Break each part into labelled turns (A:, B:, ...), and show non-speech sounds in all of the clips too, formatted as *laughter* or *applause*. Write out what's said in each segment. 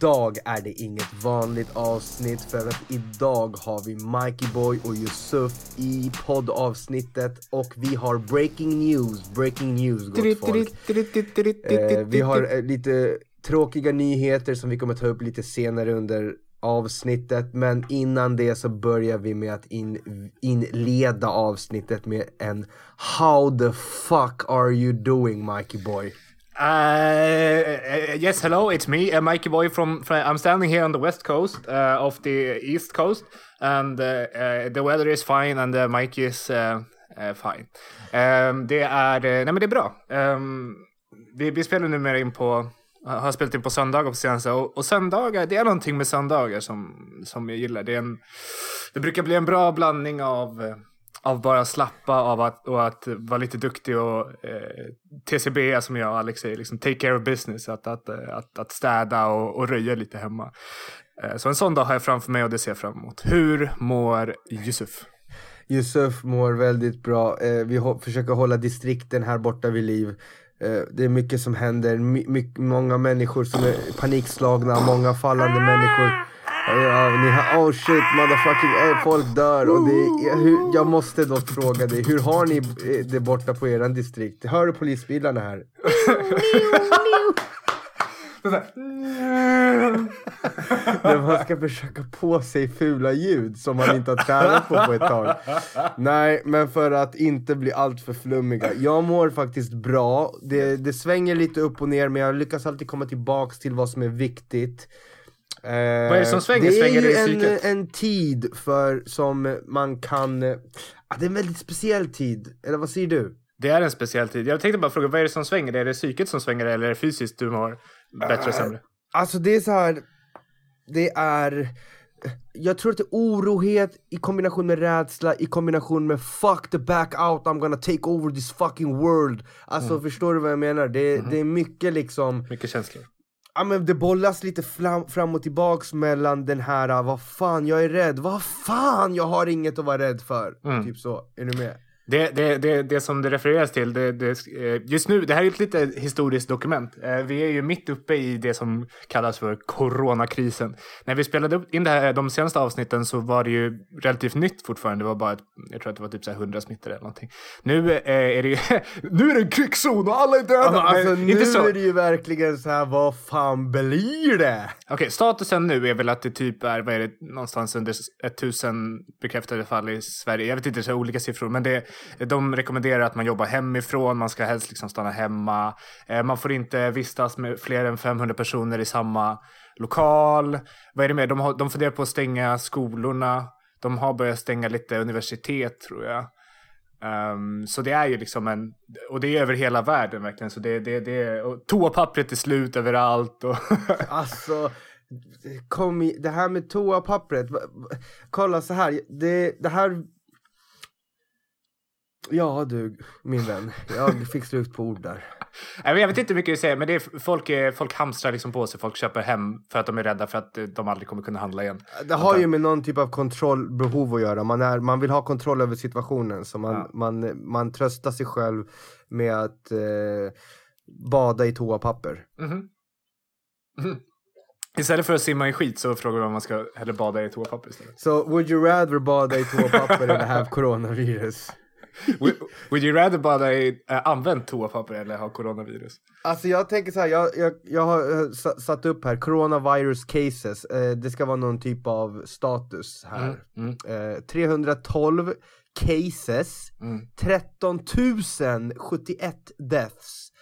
A: Idag är det inget vanligt avsnitt för att idag har vi Mikey Boy och Yusuf i poddavsnittet och vi har breaking news, breaking news gott folk. Eh, vi har eh, lite tråkiga nyheter som vi kommer ta upp lite senare under avsnittet men innan det så börjar vi med att in, inleda avsnittet med en How the fuck are you doing Mikey Boy?
B: Uh, yes, hello, it's me, uh, Mikey Boy from, from, I'm standing here on the west coast uh, of the east coast, and uh, uh, the weather is fine, and uh, Mikey is uh, uh, fine. Um, det är, eh, nej men det är bra. Um, vi, vi spelar numera in på, har spelat in på söndagar på senaste, och, och söndagar, det är någonting med söndagar som, som jag gillar. Det, är en, det brukar bli en bra blandning av eh, av bara slappa av att, och att vara lite duktig och eh, TCB som jag och Alex säger, liksom take care of business, att, att, att, att städa och, och röja lite hemma. Eh, så en sån dag har jag framför mig och det ser jag fram emot. Hur mår Yusuf?
A: Yusuf mår väldigt bra. Eh, vi ho försöker hålla distrikten här borta vid liv. Eh, det är mycket som händer, My många människor som är panikslagna, många fallande människor. Ja, ni har, oh shit motherfucking, eh, folk dör. Och det, hur, jag måste då fråga dig, hur har ni eh, det borta på eran distrikt? Hör du polisbilarna här? När man ska försöka på sig fula ljud som man inte har tränat på på ett tag. Nej, men för att inte bli alltför flummiga. Jag mår faktiskt bra. Det, det svänger lite upp och ner men jag lyckas alltid komma tillbaks till vad som är viktigt.
B: Eh, Vad är det som svänger?
A: Det är ju en, en tid för som man kan, ah, det är en väldigt speciell tid, eller vad säger du?
B: Det är en speciell tid. Jag tänkte bara fråga, vad är det som svänger? Är det psyket som svänger eller är det fysiskt du mår bättre och sämre?
A: Alltså det är så här, det är jag tror att det är orohet i kombination med rädsla, i kombination med fuck the back out, I'm gonna take over this fucking world. Alltså mm. förstår du vad jag menar? Det, mm. det är mycket liksom
B: Mycket känslor
A: Ja men det bollas lite fram, fram och tillbaks mellan den här, vad fan jag är rädd, vad fan jag har inget att vara rädd för. Mm. Typ så, är du med?
B: Det, det, det, det som det refereras till, det, det, eh, just nu, det här är ett lite historiskt dokument. Eh, vi är ju mitt uppe i det som kallas för coronakrisen. När vi spelade in det här, de senaste avsnitten så var det ju relativt nytt fortfarande. Det var bara, ett, jag tror att det var typ så här 100 smittade eller någonting. Nu eh, är det ju, *laughs* nu är det en krigszon och alla är döda!
A: Alltså, alltså nu är det ju verkligen så här, vad fan blir det?
B: Okej, okay, statusen nu är väl att det typ är, vad är det, någonstans under 1000 bekräftade fall i Sverige. Jag vet inte, så olika siffror, men det de rekommenderar att man jobbar hemifrån, man ska helst liksom stanna hemma. Eh, man får inte vistas med fler än 500 personer i samma lokal. Vad är det mer? De, har, de funderar på att stänga skolorna. De har börjat stänga lite universitet tror jag. Um, så det är ju liksom en, och det är över hela världen verkligen. Så det, det, det, och toapappret är slut överallt. Och *laughs*
A: alltså, kom i, det här med toapappret. Kolla så här, det, det här Ja du, min vän. Jag fick slut på ord där. *laughs*
B: Jag vet inte hur mycket du säger, men det är, folk, folk hamstrar liksom på sig. Folk köper hem för att de är rädda för att de aldrig kommer kunna handla igen.
A: Det har ju med någon typ av kontrollbehov att göra. Man, är, man vill ha kontroll över situationen. Så man, ja. man, man tröstar sig själv med att eh, bada i toapapper. Mm -hmm.
B: Mm -hmm. Istället för att simma i skit så frågar du om man ska hellre bada i toapapper istället.
A: So would you rather bada i toapapper *laughs* än have coronavirus?
B: Would, you rather bara äh, använt toapapper eller ha coronavirus?
A: Alltså jag tänker så här, jag, jag, jag har uh, satt upp här coronavirus cases. Uh, det ska vara någon typ av status här. Mm, mm. Uh, 312 cases, mm. 13 071 deaths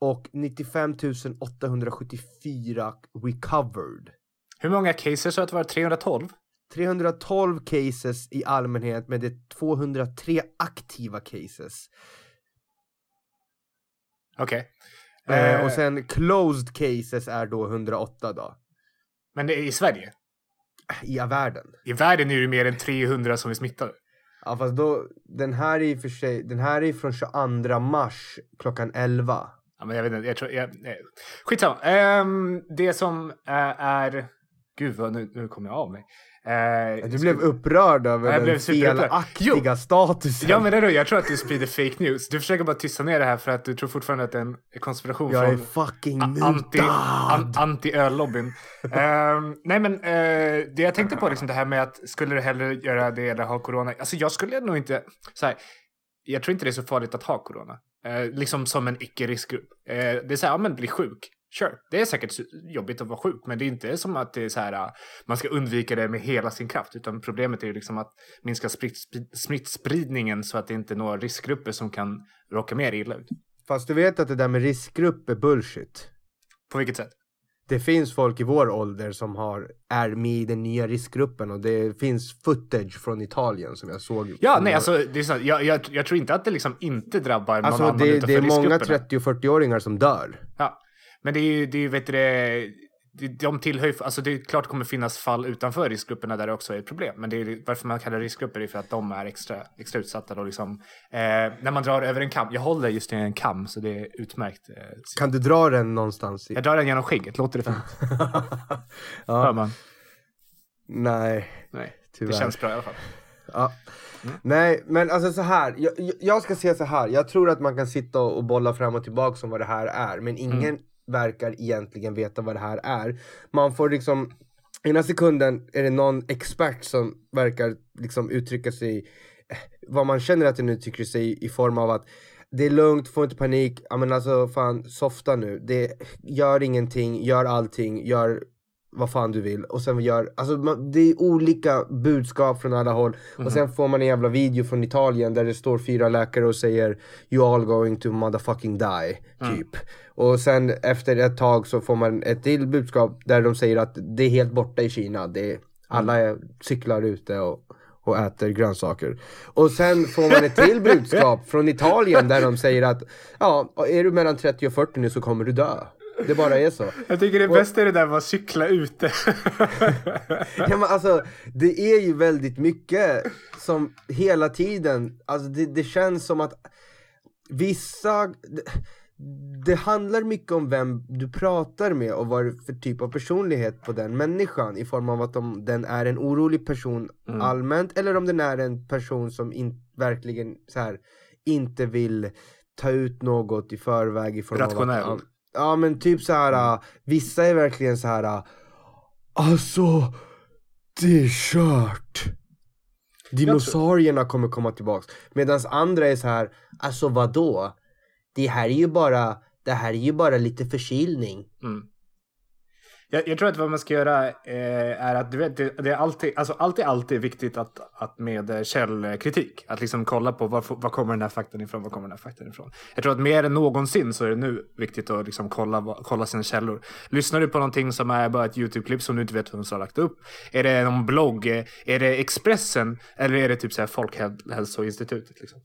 A: och 95 874 recovered.
B: Hur många cases har det varit? 312?
A: 312 cases i allmänhet men det är 203 aktiva cases.
B: Okej.
A: Okay. Eh, och eh. sen closed cases är då 108 då.
B: Men det är i Sverige?
A: I världen.
B: I världen är det mer än 300 som är smittade.
A: Ja fast då, den här är i för sig, den här är från 22 mars klockan 11.
B: Ja men jag vet inte, jag tror, jag, skitsamma. Um, det som uh, är Gud, vad, nu, nu kom jag av mig. Eh,
A: Du blev upprörd över
B: Jag
A: den felaktiga statusen.
B: Ja men det är det, jag tror att du sprider fake news. Du försöker bara tysta ner det här för att du tror fortfarande att det är en konspiration
A: jag är
B: från
A: fucking
B: a- anti,
A: mutad.
B: an, anti-öllobbyn. Ehm, nej men eh, det jag tänkte på liksom det här med att skulle du hellre göra det eller ha corona? Alltså jag skulle nog inte, så här, jag tror inte det är så farligt att ha corona. Eh, liksom som en icke-riskgrupp. Eh, det är så här, ja men bli sjuk. Sure, det är säkert jobbigt att vara sjuk, men det är inte som att det är så här, ah, man ska undvika det med hela sin kraft, utan problemet är ju liksom att minska smittspridningen så att det inte når riskgrupper som kan råka mer illa ut.
A: Fast du vet att det där med riskgrupp är bullshit.
B: På vilket sätt?
A: Det finns folk i vår ålder som har, är med i den nya riskgruppen och det finns footage från Italien som jag såg.
B: Ja, nej, alltså, det är så, jag, jag, jag tror inte att det liksom inte drabbar någon
A: Alltså
B: annan
A: det,
B: utanför
A: det är många
B: riskgrupperna.
A: 30 och 40-åringar som dör.
B: Ja, men det är ju, det är ju vet du, det, de tillhör alltså det är klart det kommer finnas fall utanför riskgrupperna där det också är ett problem. Men det är, varför man kallar det riskgrupper är för att de är extra, extra utsatta då liksom. Eh, när man drar över en kam, jag håller just i en kam så det är utmärkt. Eh,
A: Kan du dra den någonstans? I...
B: jag drar den genom skägget, låter det fint? *laughs* Hör
A: ja,
B: man?
A: nej,
B: Nej,
A: tyvärr.
B: det känns bra i alla fall.
A: Ja. Nej, men alltså så här. Jag, jag- ska säga så här. Jag tror att man kan sitta och bolla fram och tillbaka om vad det här är. Men ingen verkar egentligen veta vad det här är. Man får liksom, ena sekunden är det någon expert som verkar liksom uttrycka sig, eh, vad man känner att den uttrycker sig i form av att det är lugnt, få inte panik, ja men alltså fan softa nu, det, gör ingenting, gör allting, gör vad fan du vill och sen gör, alltså man, det är olika budskap från alla håll och sen får man en jävla video från Italien där det står fyra läkare och säger You all going to motherfucking die, typ. Och sen efter ett tag så får man ett till budskap där de säger att det är helt borta i Kina, det är, alla är, cyklar ute och och äter grönsaker. Och sen får man ett till budskap *laughs* från Italien där de säger att ja, är du mellan 30 och 40 nu så kommer du dö. Det bara är så.
B: Jag tycker det bästa är det där med att cykla ute. *laughs*
A: Ja, men alltså, det är ju väldigt mycket som hela tiden, alltså det, det känns som att vissa, det, det handlar mycket om vem du pratar med och vad för typ av personlighet på den människan i form av att om den är en orolig person allmänt eller om den är en person som in, verkligen så här, inte vill ta ut något i förväg i form
B: Rationell.
A: av att, Ja men typ så här. äh, vissa är verkligen så här. Alltså, det är kört. Dinosaurierna kommer komma tillbaks. Medan andra är så här, alltså vadå? Det här är ju bara, det här är ju bara lite förkylning.
B: Mm. Jag, jag tror att vad man ska göra eh, är att du vet, det, det är alltid, alltså alltid, alltid viktigt att, att med källkritik, att liksom kolla på var, var kommer den här faktan ifrån, var kommer den här faktan ifrån. Jag tror att mer än någonsin så är det nu viktigt att liksom kolla, kolla sina källor. Lyssnar du på någonting som är bara ett YouTube-klipp som du inte vet vem som har lagt upp? Är det någon blogg? Är det Expressen? Eller är det typ så här Folkhälsoinstitutet? Liksom?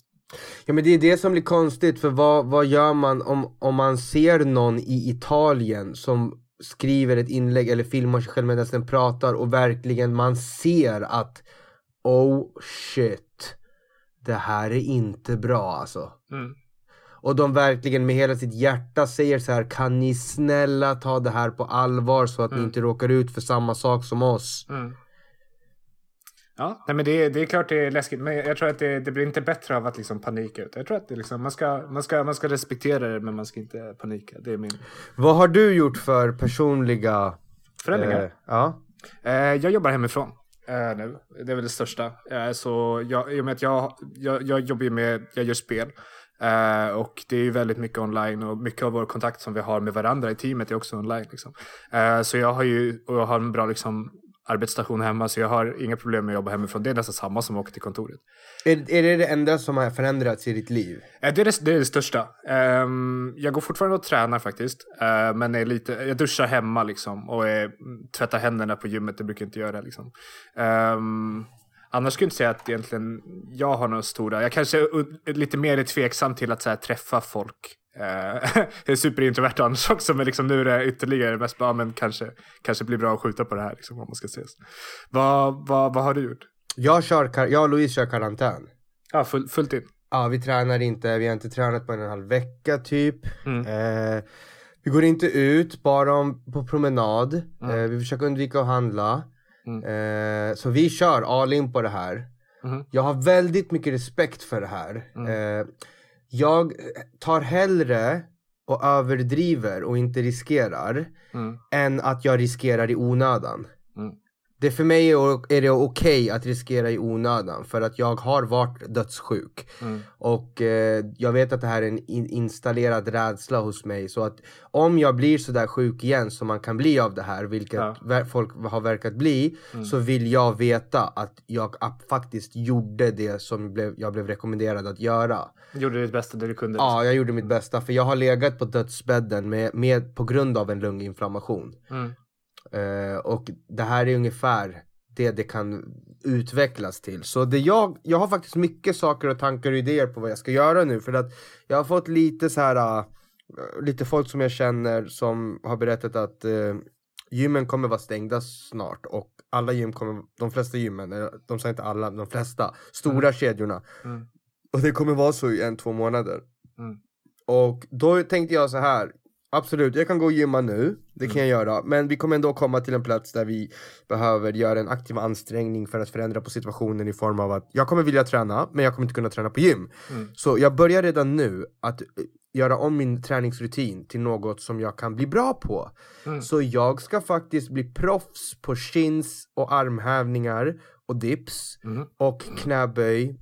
A: Ja men det är det som blir konstigt för vad, vad gör man om, om man ser någon i Italien som skriver ett inlägg eller filmar sig själv medan den pratar och verkligen man ser att oh shit, det här är inte bra alltså.
B: Mm.
A: Och de verkligen med hela sitt hjärta säger så här, kan ni snälla ta det här på allvar så att ni inte råkar ut för samma sak som oss.
B: Mm. Ja, nej, men det, det är klart det är läskigt, men jag tror att det, det blir inte bättre av att liksom panika ut. Jag tror att det liksom, man, ska, man, ska, man ska respektera det, men man ska inte panika. Det är min
A: Vad har du gjort för personliga
B: förändringar.
A: eh, ja.
B: Eh, jag jobbar hemifrån eh, nu. Det är väl det största. Eh, så jag, I och med att jag, jag, jag jobbar med, jag gör spel. Eh, och det är ju väldigt mycket online och mycket av vår kontakt som vi har med varandra i teamet är också online. Liksom. Eh, så jag har ju, och jag har en bra liksom, arbetsstation hemma så jag har inga problem med att jobba hemifrån. Det är nästan samma som att åka till kontoret.
A: Är, är det det enda som har förändrats i ditt liv?
B: Eh, Det är det, det, är det största. Ehm, jag går fortfarande och tränar faktiskt. eh, men är lite, jag duschar hemma liksom. Och är, tvättar händerna på gymmet. Det brukar jag inte göra liksom. Ehm, annars skulle jag inte säga att egentligen jag har några stora. Jag kanske är lite mer tveksam till att så här, träffa folk. Eh, *laughs* jag är superintrovert annars också. Men liksom, nu är det ytterligare mest bara, men kanske, kanske blir bra att skjuta på det här liksom, om man ska ses. Vad, vad, vad har du gjort?
A: Jag, kör, jag och Louise kör karantän.
B: Ja, full, fullt in.
A: Ja, vi tränar inte, vi har inte tränat på en och en halv vecka typ.
B: Mm.
A: Eh, Vi går inte ut, bara om, på promenad.
B: Mm.
A: Eh, vi försöker undvika att handla.
B: Mm.
A: Eh, så vi kör all in på det här.
B: Mhm.
A: Jag har väldigt mycket respekt för det här.
B: Mm.
A: Eh, jag tar hellre och överdriver och inte riskerar
B: Mm.
A: än att jag riskerar i onödan.
B: Mm.
A: Det för mig är det okej att riskera i onödan för att jag har varit dödssjuk.
B: Mm.
A: Och eh, jag vet att det här är en in- installerad rädsla hos mig. Så att om jag blir sådär sjuk igen som man kan bli av det här, vilket
B: Ja.
A: folk har verkat bli,
B: Mm.
A: så vill jag veta att jag faktiskt gjorde det som blev, jag blev rekommenderad att göra.
B: Gjorde ditt bästa det du kunde.
A: Ja, jag gjorde mitt bästa för jag har legat på dödsbädden med, med, på grund av en lunginflammation.
B: Mm.
A: Eh, och det här är ungefär det det kan utvecklas till. Så det jag, jag har faktiskt mycket saker och tankar och idéer på vad jag ska göra nu. För att jag har fått lite så här, äh, lite folk som jag känner som har berättat att uh, gymmen kommer vara stängda snart. Och alla gym kommer, de flesta gymmen, de säger inte alla, de flesta, stora kedjorna.
B: Mm.
A: Och det kommer vara så i en, två månader.
B: Mm.
A: Och då tänkte jag så här. Absolut, jag kan gå och gymma nu. Det kan jag göra. Men vi kommer ändå komma till en plats där vi behöver göra en aktiv ansträngning för att förändra på situationen i form av att jag kommer vilja träna, men jag kommer inte kunna träna på gym.
B: Mm.
A: Så jag börjar redan nu att eh, göra om min träningsrutin till något som jag kan bli bra på.
B: Mm.
A: Så jag ska faktiskt bli proffs på chins och armhävningar och dips
B: Mm.
A: och knäböj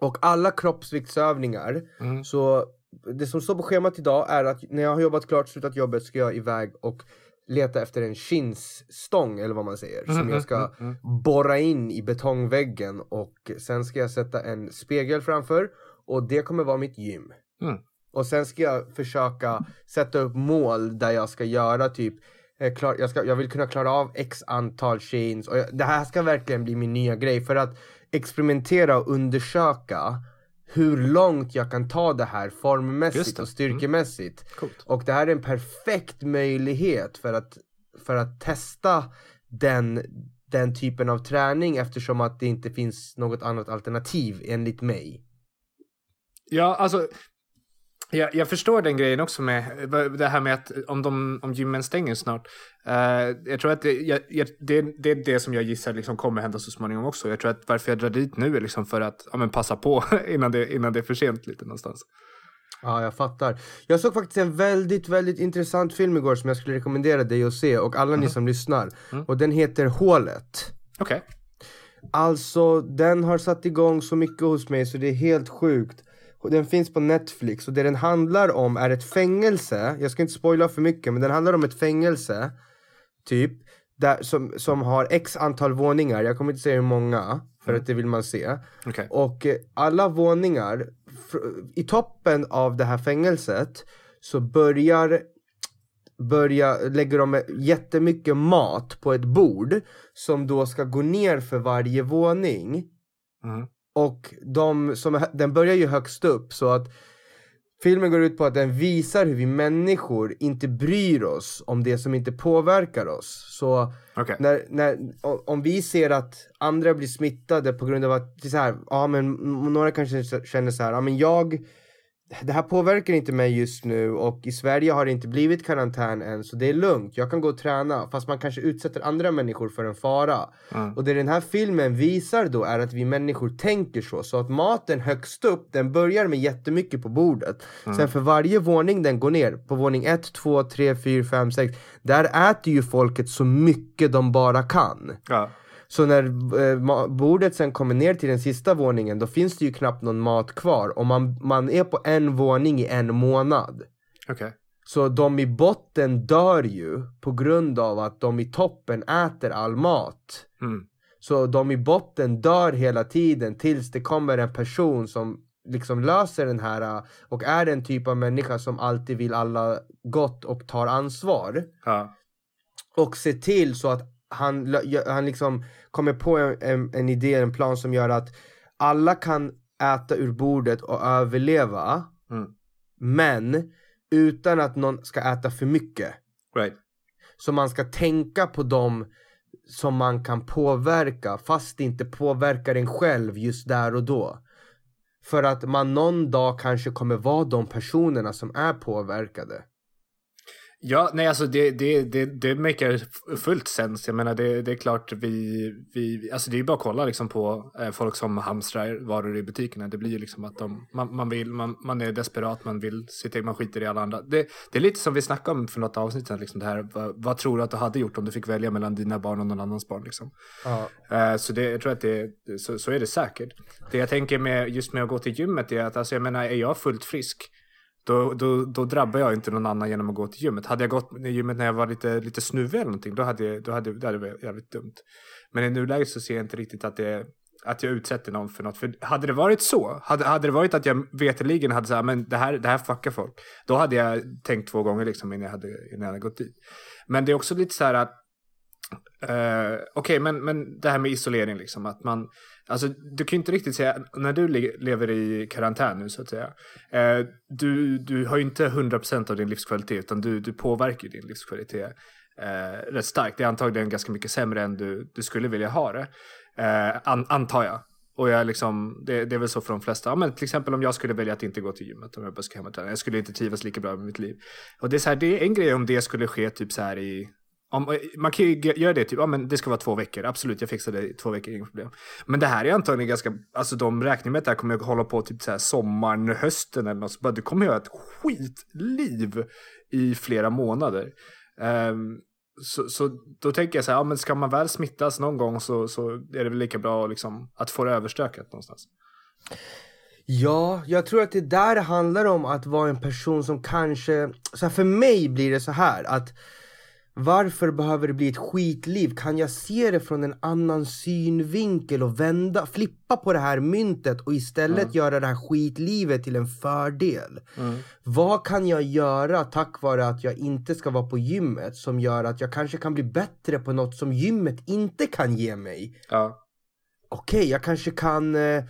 A: och alla kroppsviktsövningar.
B: Mm.
A: Så det som står på schemat idag är att när jag har jobbat klart, slutat jobbet, ska jag iväg och leta efter en chinsstång eller vad man säger. Som
B: Mm,
A: jag ska
B: mm, mm,
A: borra in i betongväggen och sen ska jag sätta en spegel framför och det kommer vara mitt gym.
B: Mm.
A: Och sen ska jag försöka sätta upp mål där jag ska göra typ eh, klar, jag, ska, jag vill kunna klara av x antal chins och jag, det här ska verkligen bli min nya grej för att experimentera och undersöka hur långt jag kan ta det här formmässigt
B: det.
A: och styrkemässigt.
B: Coolt.
A: Och det här är en perfekt möjlighet för att, för att testa den, den typen av träning eftersom att det inte finns något annat alternativ enligt mig.
B: Ja, alltså. Jag, jag förstår den grejen också med det här med att om, de, om gymmen stänger snart. Eh, jag tror att det, jag, det, det är det som jag gissar liksom kommer hända så småningom också. Jag tror att varför jag drar dit nu är liksom för att ja, men passa på *laughs* innan det, innan det är för sent lite någonstans.
A: Ja, jag fattar. Jag såg faktiskt en väldigt, väldigt intressant film igår som jag skulle rekommendera dig att se och alla ni som lyssnar.
B: Mm.
A: Och den heter Hålet.
B: Okej.
A: Alltså, den har satt igång så mycket hos mig så det är helt sjukt. Den finns på Netflix och det den handlar om är ett fängelse. Jag ska inte spoila för mycket men den handlar om ett fängelse. Typ. Där, som, som har x antal våningar. Jag kommer inte säga hur många. För att det vill man se.
B: Okej.
A: Och eh, alla våningar, i toppen av det här fängelset så börjar, börjar lägger de jättemycket mat på ett bord som då ska gå ner för varje våning.
B: Mm.
A: Och de som, den börjar ju högst upp så att filmen går ut på att den visar hur vi människor inte bryr oss om det som inte påverkar oss. Så
B: Okej.
A: när, när, om vi ser att andra blir smittade på grund av att, det är så här, ja men några kanske känner så här, ja men jag, det här påverkar inte mig just nu och i Sverige har det inte blivit karantän än så det är lugnt, jag kan gå och träna fast man kanske utsätter andra människor för en fara.
B: Mm.
A: Och det den här filmen visar då är att vi människor tänker så. Så att maten högst upp, den börjar med jättemycket på bordet. Sen för varje våning den går ner, på våning 1, 2, 3, 4, 5, 6. Där äter ju folket så mycket de bara kan.
B: Ja.
A: Så när eh, bordet sen kommer ner till den sista våningen, då finns det ju knappt någon mat kvar. Och man, man är på en våning i en månad.
B: Okej.
A: Så de i botten dör ju på grund av att de i toppen äter all mat.
B: Mm.
A: Så de i botten dör hela tiden tills det kommer en person som liksom löser den här äh, och är en typ av människa som alltid vill alla gott och tar ansvar.
B: Ja.
A: Och ser till så att han, han liksom kommer på en, en, en idé, en plan som gör att alla kan äta ur bordet och överleva.
B: Mm.
A: Men utan att någon ska äta för mycket.
B: Right.
A: Så man ska tänka på dem som man kan påverka fast det inte påverkar en själv just där och då. För att man någon dag kanske kommer vara de personerna som är påverkade.
B: Ja, nej alltså det, det, det, det makar fullt sens. Jag menar det, det är klart vi, vi, alltså det är bara att kolla liksom på eh, folk som hamstrar varor i butikerna. Det blir ju liksom att de, man, man vill, man, man är desperat, man vill sitta man skiter i alla andra. Det, det är lite som vi snackade om för något avsnitt sedan, liksom det här, vad, vad, tror du att du hade gjort om du fick välja mellan dina barn och någon annans barn liksom. Ja. Eh, så det, jag tror att det, så, så är det säkert. Det jag tänker med, just med att gå till gymmet är att, alltså jag menar, är jag fullt frisk då, då, då drabbar jag inte någon annan genom att gå till gymmet. Hade jag gått till gymmet när jag var lite, lite snuvig eller någonting, då hade, jag, då hade det hade varit jävligt dumt. Men i nuläget så ser jag inte riktigt att, det, att jag utsätter någon för något. För hade det varit så, hade, hade det varit att jag veterligen hade sagt men det här, det här fuckar folk, då hade jag tänkt två gånger liksom innan jag hade, innan jag hade gått dit. Men det är också lite så här att Uh, Okej, okay, men, men det här med isolering liksom. Att man, alltså, du kan ju inte riktigt säga, när du lever i karantän nu så att säga. Eh, du, du har ju inte 100% av din livskvalitet utan du, du påverkar din livskvalitet eh, rätt starkt. Det är antagligen ganska mycket sämre än du, du skulle vilja ha det. Eh, an, antar jag. Och jag liksom, det, det, är väl så för de flesta. Ja, men till exempel om jag skulle välja att inte gå till gymmet om jag bara ska hem och träna. Jag skulle inte trivas lika bra med mitt liv. Och det är, så här, det är en grej om det skulle ske typ så här i om, eh, man kan ju göra det typ, ja men det ska vara två veckor, absolut jag fixar det i två veckor, inga problem. Men det här är antagligen ganska, alltså de räknar med att det här kommer att hålla på typ så här sommaren, hösten eller något, så du kommer göra ha ett skitliv i flera månader. Um, så, så då tänker jag så här, ja men ska man väl smittas någon gång så, så är det väl lika bra liksom, att få det överstökat någonstans.
A: Ja, jag tror att det där handlar om att vara en person som kanske, så här, för mig blir det så här att varför behöver det bli ett skitliv? Kan jag se det från en annan synvinkel och vända, flippa på det här myntet och istället mm. göra det här skitlivet till en fördel? Mm. Vad kan jag göra tack vare att jag inte ska vara på gymmet som gör att jag kanske kan bli bättre på något som gymmet inte kan ge mig? Ja. Okej, okay, jag kanske kan eh,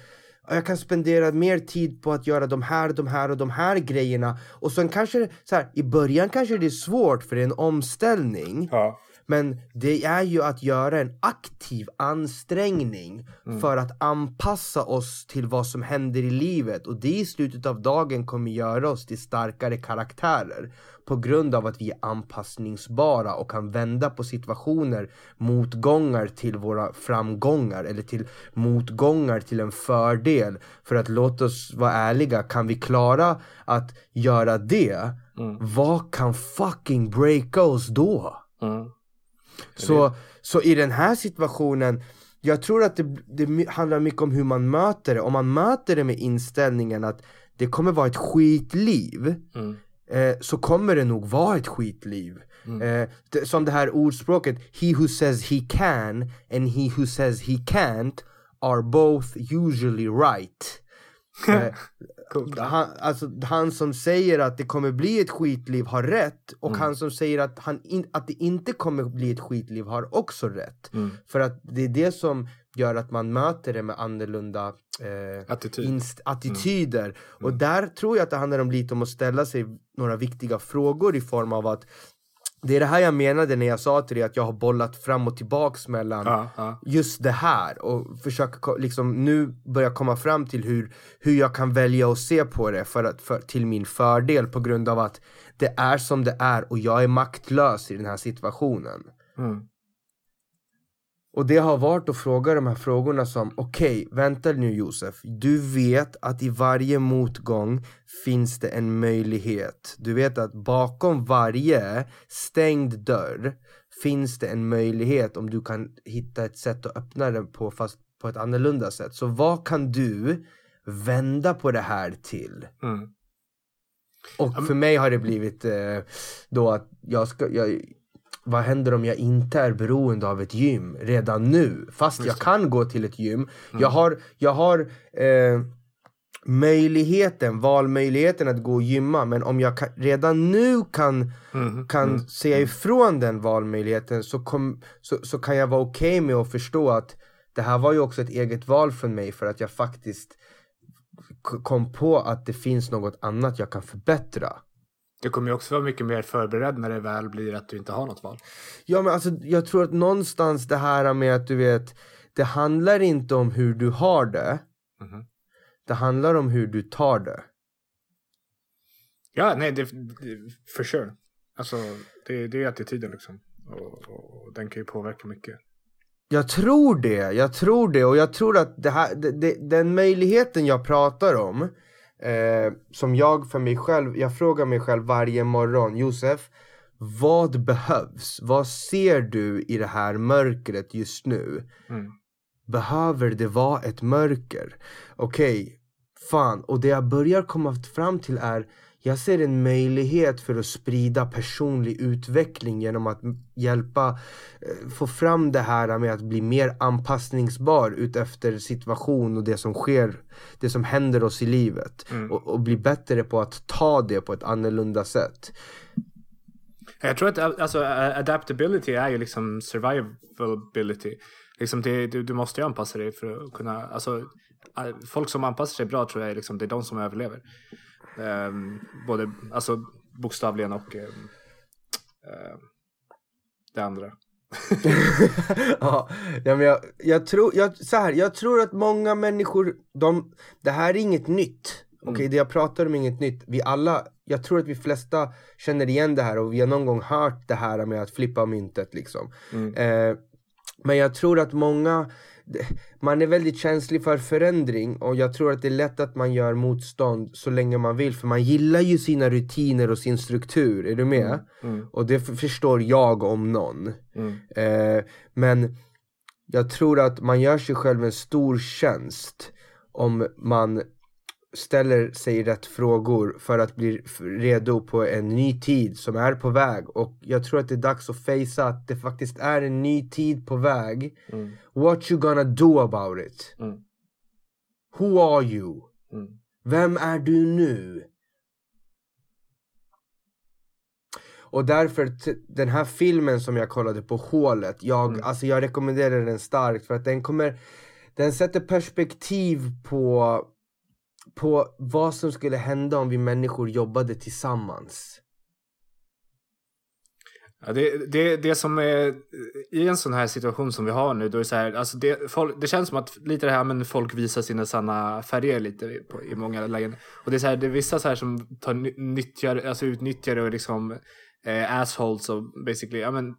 A: jag kan spendera mer tid på att göra de här, de här och de här grejerna. Och sen kanske, så här, i början kanske det är svårt för det är en omställning. Ja. Men det är ju att göra en aktiv ansträngning mm. för att anpassa oss till vad som händer i livet. Och det i slutet av dagen kommer göra oss till starkare karaktärer. På grund av att vi är anpassningsbara och kan vända på situationer, motgångar till våra framgångar eller till motgångar till en fördel. För att låt oss vara ärliga, kan vi klara att göra det, mm. vad kan fucking breaka oss då? Mm. Så, så i den här situationen, jag tror att det, det handlar mycket om hur man möter det. Om man möter det med inställningen att det kommer vara ett skitliv, mm. eh, så kommer det nog vara ett skitliv. Mm. Eh, det, som det här ordspråket, he who says he can and he who says he can't are both usually right. *laughs* Eh, han, alltså, han som säger att det kommer bli ett skitliv har rätt och mm. han som säger att, han in, att det inte kommer bli ett skitliv har också rätt. Mm. För att det är det som gör att man möter det med annorlunda eh, Attityd. inst- attityder. Mm. Och där tror jag att det handlar om lite om att ställa sig några viktiga frågor i form av att det är det här jag menade när jag sa till dig att jag har bollat fram och tillbaks mellan ja, ja. just det här och försöka liksom nu börja komma fram till hur, hur jag kan välja att se på det för att, för, till min fördel på grund av att det är som det är och jag är maktlös i den här situationen. Mm. Och det har varit att fråga de här frågorna som Okej, okay, vänta nu Josef. Du vet att i varje motgång finns det en möjlighet. Du vet att bakom varje stängd dörr finns det en möjlighet om du kan hitta ett sätt att öppna den på fast på ett annorlunda sätt. Så vad kan du vända på det här till? Mm. Och för mig har det blivit eh, då att jag ska, jag, vad händer om jag inte är beroende av ett gym redan nu? Fast jag kan gå till ett gym. Mm. Jag har, jag har eh, möjligheten, valmöjligheten att gå och gymma. Men om jag kan, redan nu kan, mm. kan mm. säga ifrån den valmöjligheten så, kom, så, så kan jag vara okej okay med att förstå att det här var ju också ett eget val från mig för att jag faktiskt kom på att det finns något annat jag kan förbättra.
B: Du kommer ju också vara mycket mer förberedd när det väl blir att du inte har något val.
A: Ja men alltså jag tror att någonstans det här med att du vet Det handlar inte om hur du har det mm. Det handlar om hur du tar det
B: Ja, nej, det, det, for sure. Alltså, det, det är attityden liksom. Och, och, och den kan ju påverka mycket.
A: Jag tror det, jag tror det och jag tror att det här, det, det, den möjligheten jag pratar om eh, Som jag för mig själv, jag frågar mig själv varje morgon Josef Vad behövs? Vad ser du i det här mörkret just nu?
B: Mm.
A: Behöver det vara ett mörker? Okej, okay, fan och det jag börjar komma fram till är jag ser en möjlighet för att sprida personlig utveckling genom att hjälpa eh, få fram det här med att bli mer anpassningsbar utefter situation och det som sker, det som händer oss i livet mm. och, och, bli bättre på att ta det på ett annorlunda sätt.
B: Jag tror att alltså, adaptability är ju liksom survivability. Liksom det, du, du måste ju anpassa dig för att kunna, alltså folk som anpassar sig bra tror jag är liksom, det är de som överlever. Um, både alltså, bokstavligen och um, uh, det andra. *laughs*
A: ja, men jag, jag, tror, jag, så här, jag tror att många människor, de, det här är inget nytt. Okej, okay, mm. det jag pratar om är inget nytt. Vi alla, jag tror att vi flesta känner igen det här och vi har någon gång hört det här med att flippa myntet liksom. Mm. Eh, men jag tror att många man är väldigt känslig för förändring och jag tror att det är lätt att man gör motstånd så länge man vill för man gillar ju sina rutiner och sin struktur, är du med? Mm. Mm. Och det förstår jag om någon. Mm. Eh, men jag tror att man gör sig själv en stor tjänst om man ställer sig rätt frågor för att bli redo på en ny tid som är på väg. Och jag tror att det är dags att fejsa att det faktiskt är en ny tid på väg. Mm. What you gonna do about it? Mm. Who are you? Mm. Vem är du nu? Och därför, den här filmen som jag kollade på, Hålet, jag, mm. alltså jag rekommenderar den starkt för att den kommer Den sätter perspektiv på på vad som skulle hända om vi människor jobbade tillsammans.
B: Ja, det, det, det som är i en sån här situation som vi har nu, då är det så här, alltså det, folk, det känns som att lite det här men folk visar sina sanna färger lite på, i många lägen. Och det är så här, det är vissa så här som tar, nyttjar, alltså utnyttjar och liksom eh, assholes och basically, ja men eh,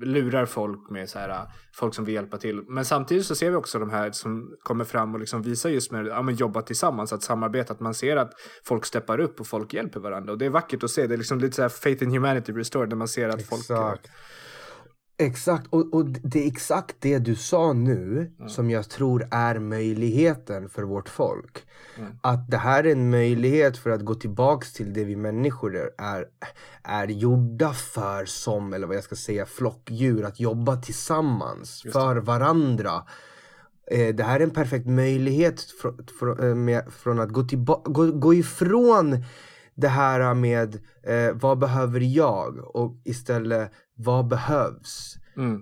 B: lurar folk med så här, folk som vill hjälpa till. Men samtidigt så ser vi också de här som kommer fram och liksom visar just med att ja, jobba tillsammans, att samarbeta, att man ser att folk steppar upp och folk hjälper varandra. Och det är vackert att se, det är liksom lite så här faith in humanity restored när man ser att Exakt. folk
A: Exakt, och, och det är exakt det du sa nu mm. som jag tror är möjligheten för vårt folk. Mm. Att det här är en möjlighet för att gå tillbaks till det vi människor är, är gjorda för som, eller vad jag ska säga, flockdjur. Att jobba tillsammans för varandra. Eh, det här är en perfekt möjlighet fr fr eh, med, från att gå, gå, gå ifrån det här med eh, vad behöver jag och istället vad behövs mm.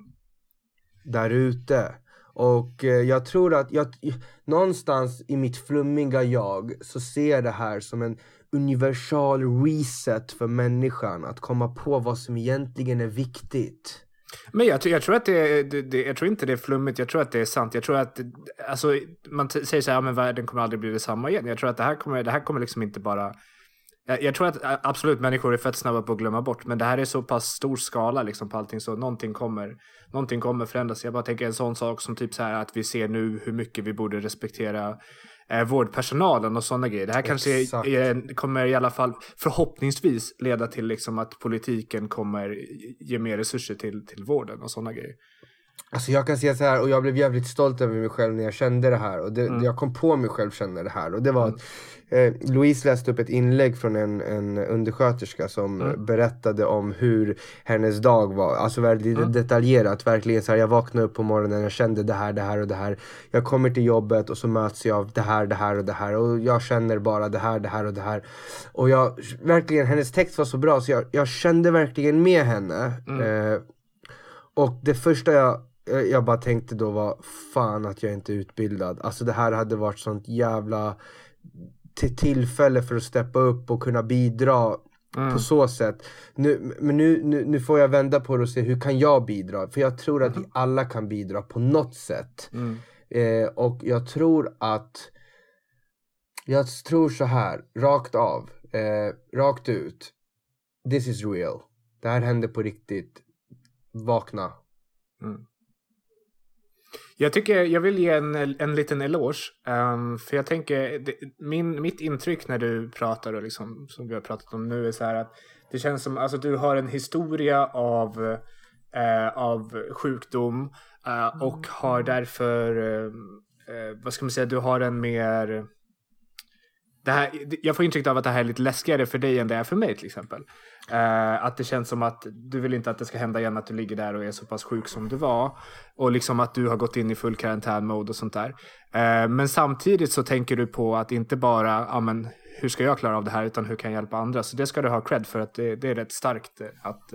A: där ute. Och eh, jag tror att jag, någonstans i mitt flummiga jag så ser jag det här som en universal reset för människan. Att komma på vad som egentligen är viktigt.
B: Men jag, jag, tror att det, det, det, jag tror inte det är flummigt, jag tror att det är sant. Jag tror att, alltså, man säger så här, ja, men världen kommer aldrig bli detsamma igen. Jag tror att det här kommer, det här kommer liksom inte bara jag, jag, tror att absolut människor är fett snabba på att glömma bort, men det här är så pass stor skala liksom på allting så någonting kommer, någonting kommer förändras. Jag bara tänker en sån sak som typ så här att vi ser nu hur mycket vi borde respektera eh, vårdpersonalen och sådana grejer. Det här kanske är, är, kommer i alla fall förhoppningsvis leda till liksom att politiken kommer ge mer resurser till, till vården och sådana grejer.
A: Alltså jag kan säga så här och jag blev jävligt stolt över mig själv när jag kände det här och det, mm. jag kom på mig själv känna det här och det var att eh, Louise läste upp ett inlägg från en, en undersköterska som mm. berättade om hur hennes dag var, alltså väldigt mm. detaljerat, verkligen så här, jag vaknade upp på morgonen, jag kände det här, det här och det här jag kommer till jobbet och så möts jag av det här, det här och det här och jag känner bara det här, det här och det här och jag, verkligen, hennes text var så bra så jag, jag kände verkligen med henne mm. eh, och det första jag jag bara tänkte då var fan att jag inte är utbildad. Alltså det här hade varit sånt jävla tillfälle för att steppa upp och kunna bidra mm. på så sätt. Nu, men nu, nu, nu, får jag vända på det och se hur kan jag bidra? För jag tror att mm. vi alla kan bidra på något sätt. Mm. Eh, och jag tror att jag tror så här, rakt av, eh, rakt ut. this is real. Det här händer på riktigt. Vakna.
B: Jag tycker jag vill ge en, en liten eloge. Um, för jag tänker, det, min, mitt intryck när du pratar och liksom, som vi har pratat om nu är så här att det känns som alltså du har en historia av, eh, av sjukdom eh, och har därför, eh, eh, vad ska man säga, du har en mer det här, jag får intrycket av att det här är lite läskigare för dig än det är för mig till exempel. Uh, att det känns som att du vill inte att det ska hända igen att du ligger där och är så pass sjuk som du var. Och liksom att du har gått in i full karantänmode och sånt där. Uh, men samtidigt så tänker du på att inte bara, ja men hur ska jag klara av det här utan hur kan jag hjälpa andra. Så det ska du ha cred för att det, det är rätt starkt att,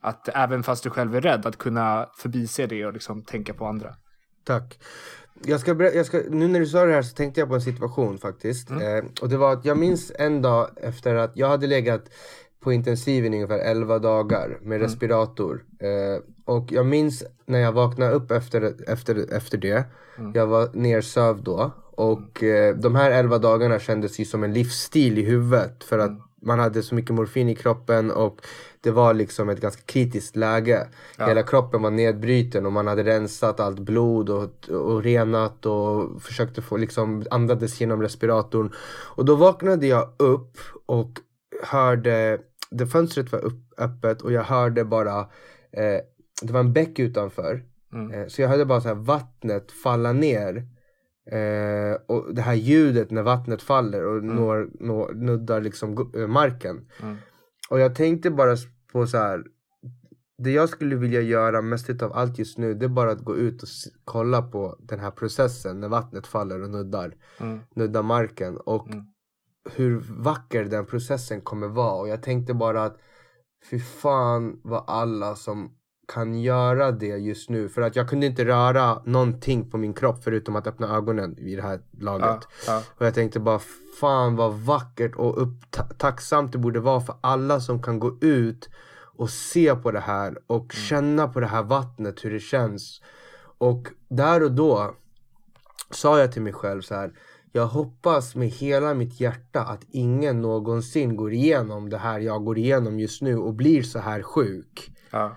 B: att även fast du själv är rädd att kunna förbise det och liksom tänka på andra.
A: Tack. Jag ska, jag ska, nu när du sa det här så tänkte jag på en situation faktiskt. Mm. Eh, och det var att jag minns en dag efter att jag hade legat på intensiven i ungefär 11 dagar med mm. respirator. Eh, och jag minns när jag vaknade upp efter, efter, efter det. Mm. Jag var nersövd då. Och eh, de här 11 dagarna kändes ju som en livsstil i huvudet. För att mm. man hade så mycket morfin i kroppen och det var liksom ett ganska kritiskt läge. Ja. Hela kroppen var nedbruten och man hade rensat allt blod och, och renat och försökte få liksom andades genom respiratorn. Och då vaknade jag upp och hörde, det fönstret var upp, öppet och jag hörde bara, eh, det var en bäck utanför. Mm. Eh, så jag hörde bara så vattnet falla ner. Eh, och det här ljudet när vattnet faller och mm. når, når, nuddar liksom eh, marken. Mm. Och jag tänkte bara på så här. Det jag skulle vilja göra mest av allt just nu det är bara att gå ut och kolla på den här processen när vattnet faller och nuddar, mm. nuddar marken. Och mm. Hur vacker den processen kommer vara. Och jag tänkte bara att fy fan vad alla som kan göra det just nu. För att jag kunde inte röra någonting på min kropp förutom att öppna ögonen vid det här laget. Ja, ja. Och jag tänkte bara fan vad vackert och upp, tacksamt det borde vara för alla som kan gå ut och se på det här och mm. känna på det här vattnet hur det känns. Och där och då sa jag till mig själv så här. Jag hoppas med hela mitt hjärta att ingen någonsin går igenom det här jag går igenom just nu och blir så här sjuk. Ja.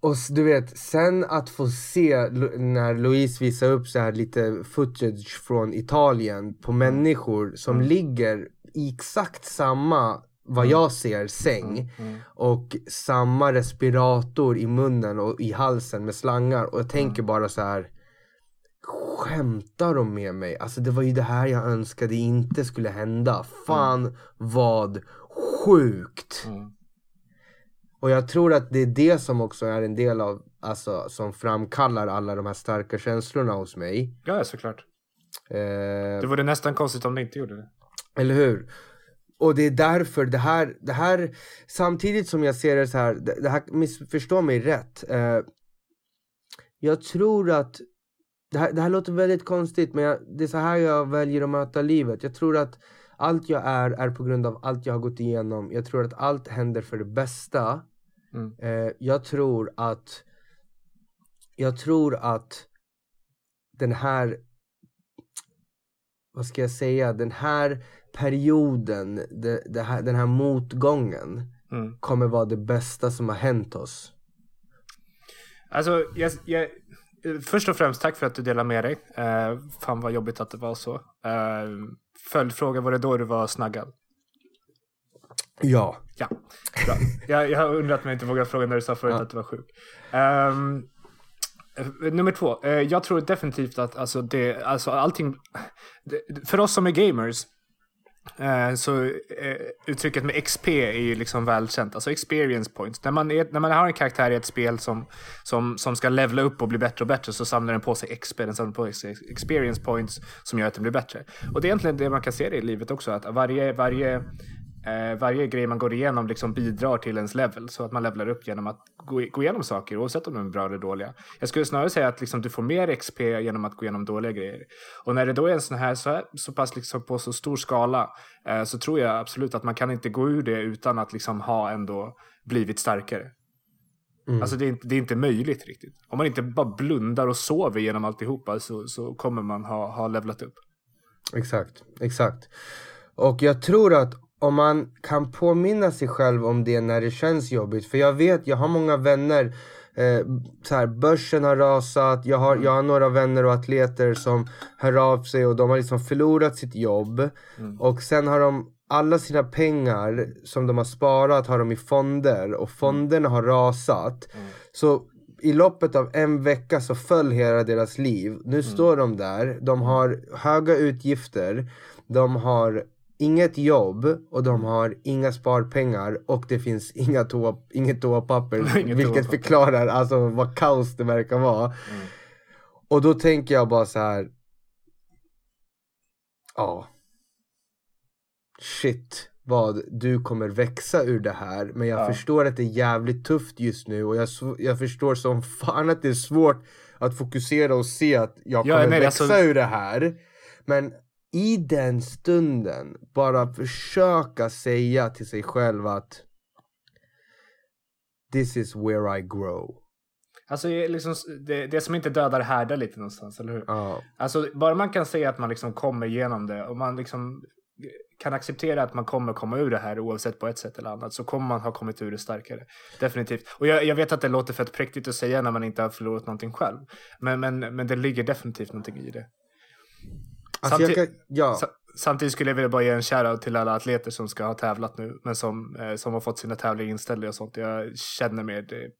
A: Och du vet, sen att få se när Louise visar upp så här lite footage från Italien på mm. människor som mm. ligger i exakt samma, vad mm. jag ser, säng. Mm. mm. Och samma respirator i munnen och i halsen med slangar. Och jag tänker mm. bara så här. Skämtar de med mig? Alltså det var ju det här jag önskade inte skulle hända. Fan vad sjukt! Och jag tror att det är det som också är en del av, alltså som framkallar alla de här starka känslorna hos mig.
B: Ja, såklart. Eh, det vore nästan konstigt om det inte gjorde det.
A: Eller hur? Och det är därför det här, det här samtidigt som jag ser det så här, det, det här missförstå mig rätt. Eh, jag tror att, det här, det här låter väldigt konstigt men jag, det är så här jag väljer att möta livet. Jag tror att allt jag är, är på grund av allt jag har gått igenom. Jag tror att allt händer för det bästa. Mm. Eh, jag tror att jag tror att den här vad ska jag säga, den här perioden, det, det här, den här motgången mm. kommer vara det bästa som har hänt oss.
B: Alltså, jag, jag, först och främst tack för att du delar med dig. Uh, fan vad jobbigt att det var så. Uh, följdfråga, var det då du var snaggad?
A: Ja.
B: Ja, bra. jag, jag har undrat mig inte vågat fråga när du sa förut ja. att du var sjuk. Um, nummer två. Uh, jag tror definitivt att alltså det, alltså allting, för oss som är gamers, Eh, så eh, uttrycket med XP är ju liksom välkänt. Alltså experience points. När man, är, när man har en karaktär i ett spel som, som, som ska levla upp och bli bättre och bättre så samlar den på sig XP, den samlar på sig experience points som gör att den blir bättre. Och det är egentligen det man kan se det i livet också, att varje, varje eh, varje grej man går igenom liksom bidrar till ens level. Så att man levlar upp genom att gå, gå igenom saker oavsett om de är bra eller dåliga. Jag skulle snarare säga att liksom, du får mer XP genom att gå igenom dåliga grejer. Och när det då är en sån här så, här, så pass liksom på så stor skala eh, så tror jag absolut att man kan inte gå ur det utan att liksom ha ändå blivit starkare. Mm. Alltså det är, inte, det är, inte, möjligt riktigt. Om man inte bara blundar och sover genom alltihopa så, så kommer man ha, ha levlat upp.
A: Exakt, exakt. Och jag tror att om man kan påminna sig själv om det när det känns jobbigt. För jag vet, jag har många vänner, eh, så här, börsen har rasat, jag har, jag har några vänner och atleter som hör av sig och de har liksom förlorat sitt jobb. Och sen har de alla sina pengar som de har sparat har de i fonder och fonderna har rasat. Så i loppet av en vecka så föll hela deras liv. Nu står de där, de har höga utgifter, de har inget jobb och de har inga sparpengar och det finns inga toa, inget toapapper. *laughs*
B: Inget
A: vilket
B: toapapper.
A: förklarar alltså vad kaos det verkar vara. Och då tänker jag bara så här. Ja. Shit vad du kommer växa ur det här. Men jag
B: Ja.
A: förstår att det är jävligt tufft just nu och jag, jag förstår som fan att det är svårt att fokusera och se att jag
B: Ja,
A: kommer
B: nej,
A: växa
B: alltså-
A: ur det här. Men i den stunden bara försöka säga till sig själv att This is where I grow.
B: Alltså liksom, det, det som inte dödar härdar lite någonstans, eller hur?
A: Ja.
B: Alltså bara man kan säga att man liksom kommer igenom det och man liksom kan acceptera att man kommer komma ur det här oavsett på ett sätt eller annat så kommer man ha kommit ur det starkare. Definitivt. Och jag, jag vet att det låter fett präktigt att säga när man inte har förlorat någonting själv. Men, men, men det ligger definitivt någonting i det.
A: Alltså
B: Samtid-
A: kan, ja.
B: Sa- Samtidigt skulle jag vilja bara ge en shoutout till alla atleter som ska ha tävlat nu men som, eh, som har fått sina tävlingar inställda och sånt. Jag känner med det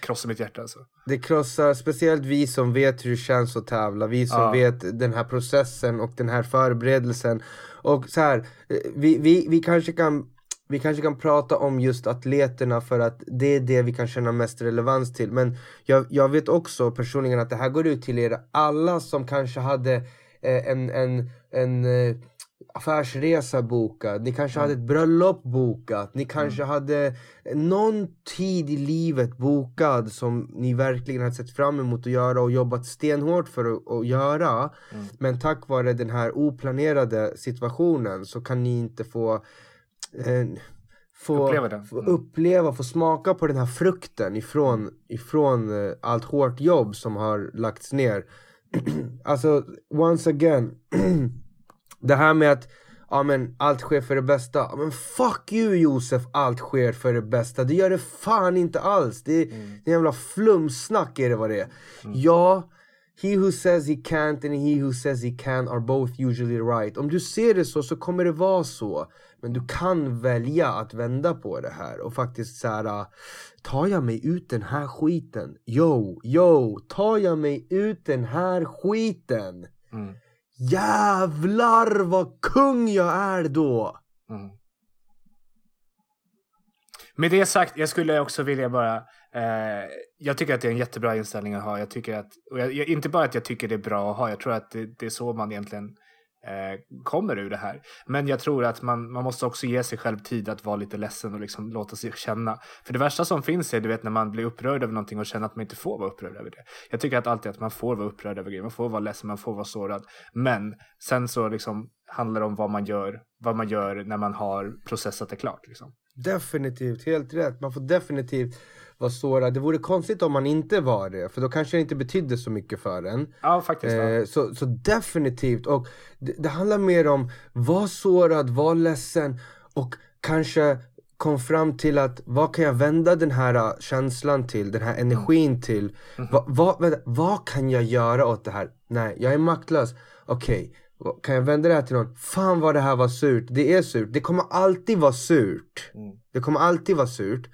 B: krossar mitt hjärta alltså.
A: Det krossar speciellt vi som vet hur det känns att tävla, vi som
B: Ja.
A: vet den här processen och den här förberedelsen. Och så här, eh, vi, vi, vi, kanske kan, vi kanske kan prata om just atleterna för att det är det vi kan känna mest relevans till. Men jag, jag vet också personligen att det här går ut till er alla som kanske hade en, en, en eh, affärsresa bokad, ni kanske hade ett bröllop bokat, ni kanske hade någon tid i livet bokad som ni verkligen hade sett fram emot att göra och jobbat stenhårt för att, att göra. Men tack vare den här oplanerade situationen så kan ni inte få eh, få
B: Uppleva.
A: Få
B: Mm.
A: uppleva, få smaka på den här frukten ifrån, ifrån eh, allt hårt jobb som har lagts ner. *clears throat* alltså, once again. *clears throat* det här med att ja, men allt sker för det bästa. Ja, men fuck you Josef, allt sker för det bästa. Det gör det fan inte alls. Det är, det är jävla flumsnack är det vad det är. Ja, he who says he can't and he who says he can are both usually right. Om du ser det så så kommer det vara så. Men du kan välja att vända på det här och faktiskt så här. äh, Tar jag mig ut den här skiten? Yo, yo, tar jag mig ut den här skiten?
B: Mm.
A: Jävlar vad kung jag är då!
B: Mm. Med det sagt, jag skulle också vilja bara... Eh, jag tycker att det är en jättebra inställning att ha. Jag tycker att, jag, inte bara att jag tycker det är bra att ha, jag tror att det, det är så man egentligen Eh, kommer ur det här. Men jag tror att man, man måste också ge sig själv tid att vara lite ledsen och liksom låta sig känna. För det värsta som finns är du vet när man blir upprörd över någonting och känner att man inte får vara upprörd över det. Jag tycker att alltid att man får vara upprörd över grejer, man får vara ledsen, man får vara sårad. Men sen så liksom handlar det om vad man gör, vad man gör när man har processat det klart. Liksom.
A: Definitivt, helt rätt. Man får definitivt vara sårad. Det vore konstigt om man inte var det, för då kanske det inte betydde så mycket för en.
B: Ja, faktiskt. ja.
A: Eh, så, så definitivt. Och det, det handlar mer om var sårad, var ledsen och kanske kom fram till att vad kan jag vända den här uh, känslan till, den här energin till? Va, vad- vänta, vad kan jag göra åt det här? Nej, jag är maktlös. Okej, vad- kan jag vända det här till någon? Fan vad det här var surt. Det är surt. Det kommer alltid vara surt. Det kommer alltid vara surt.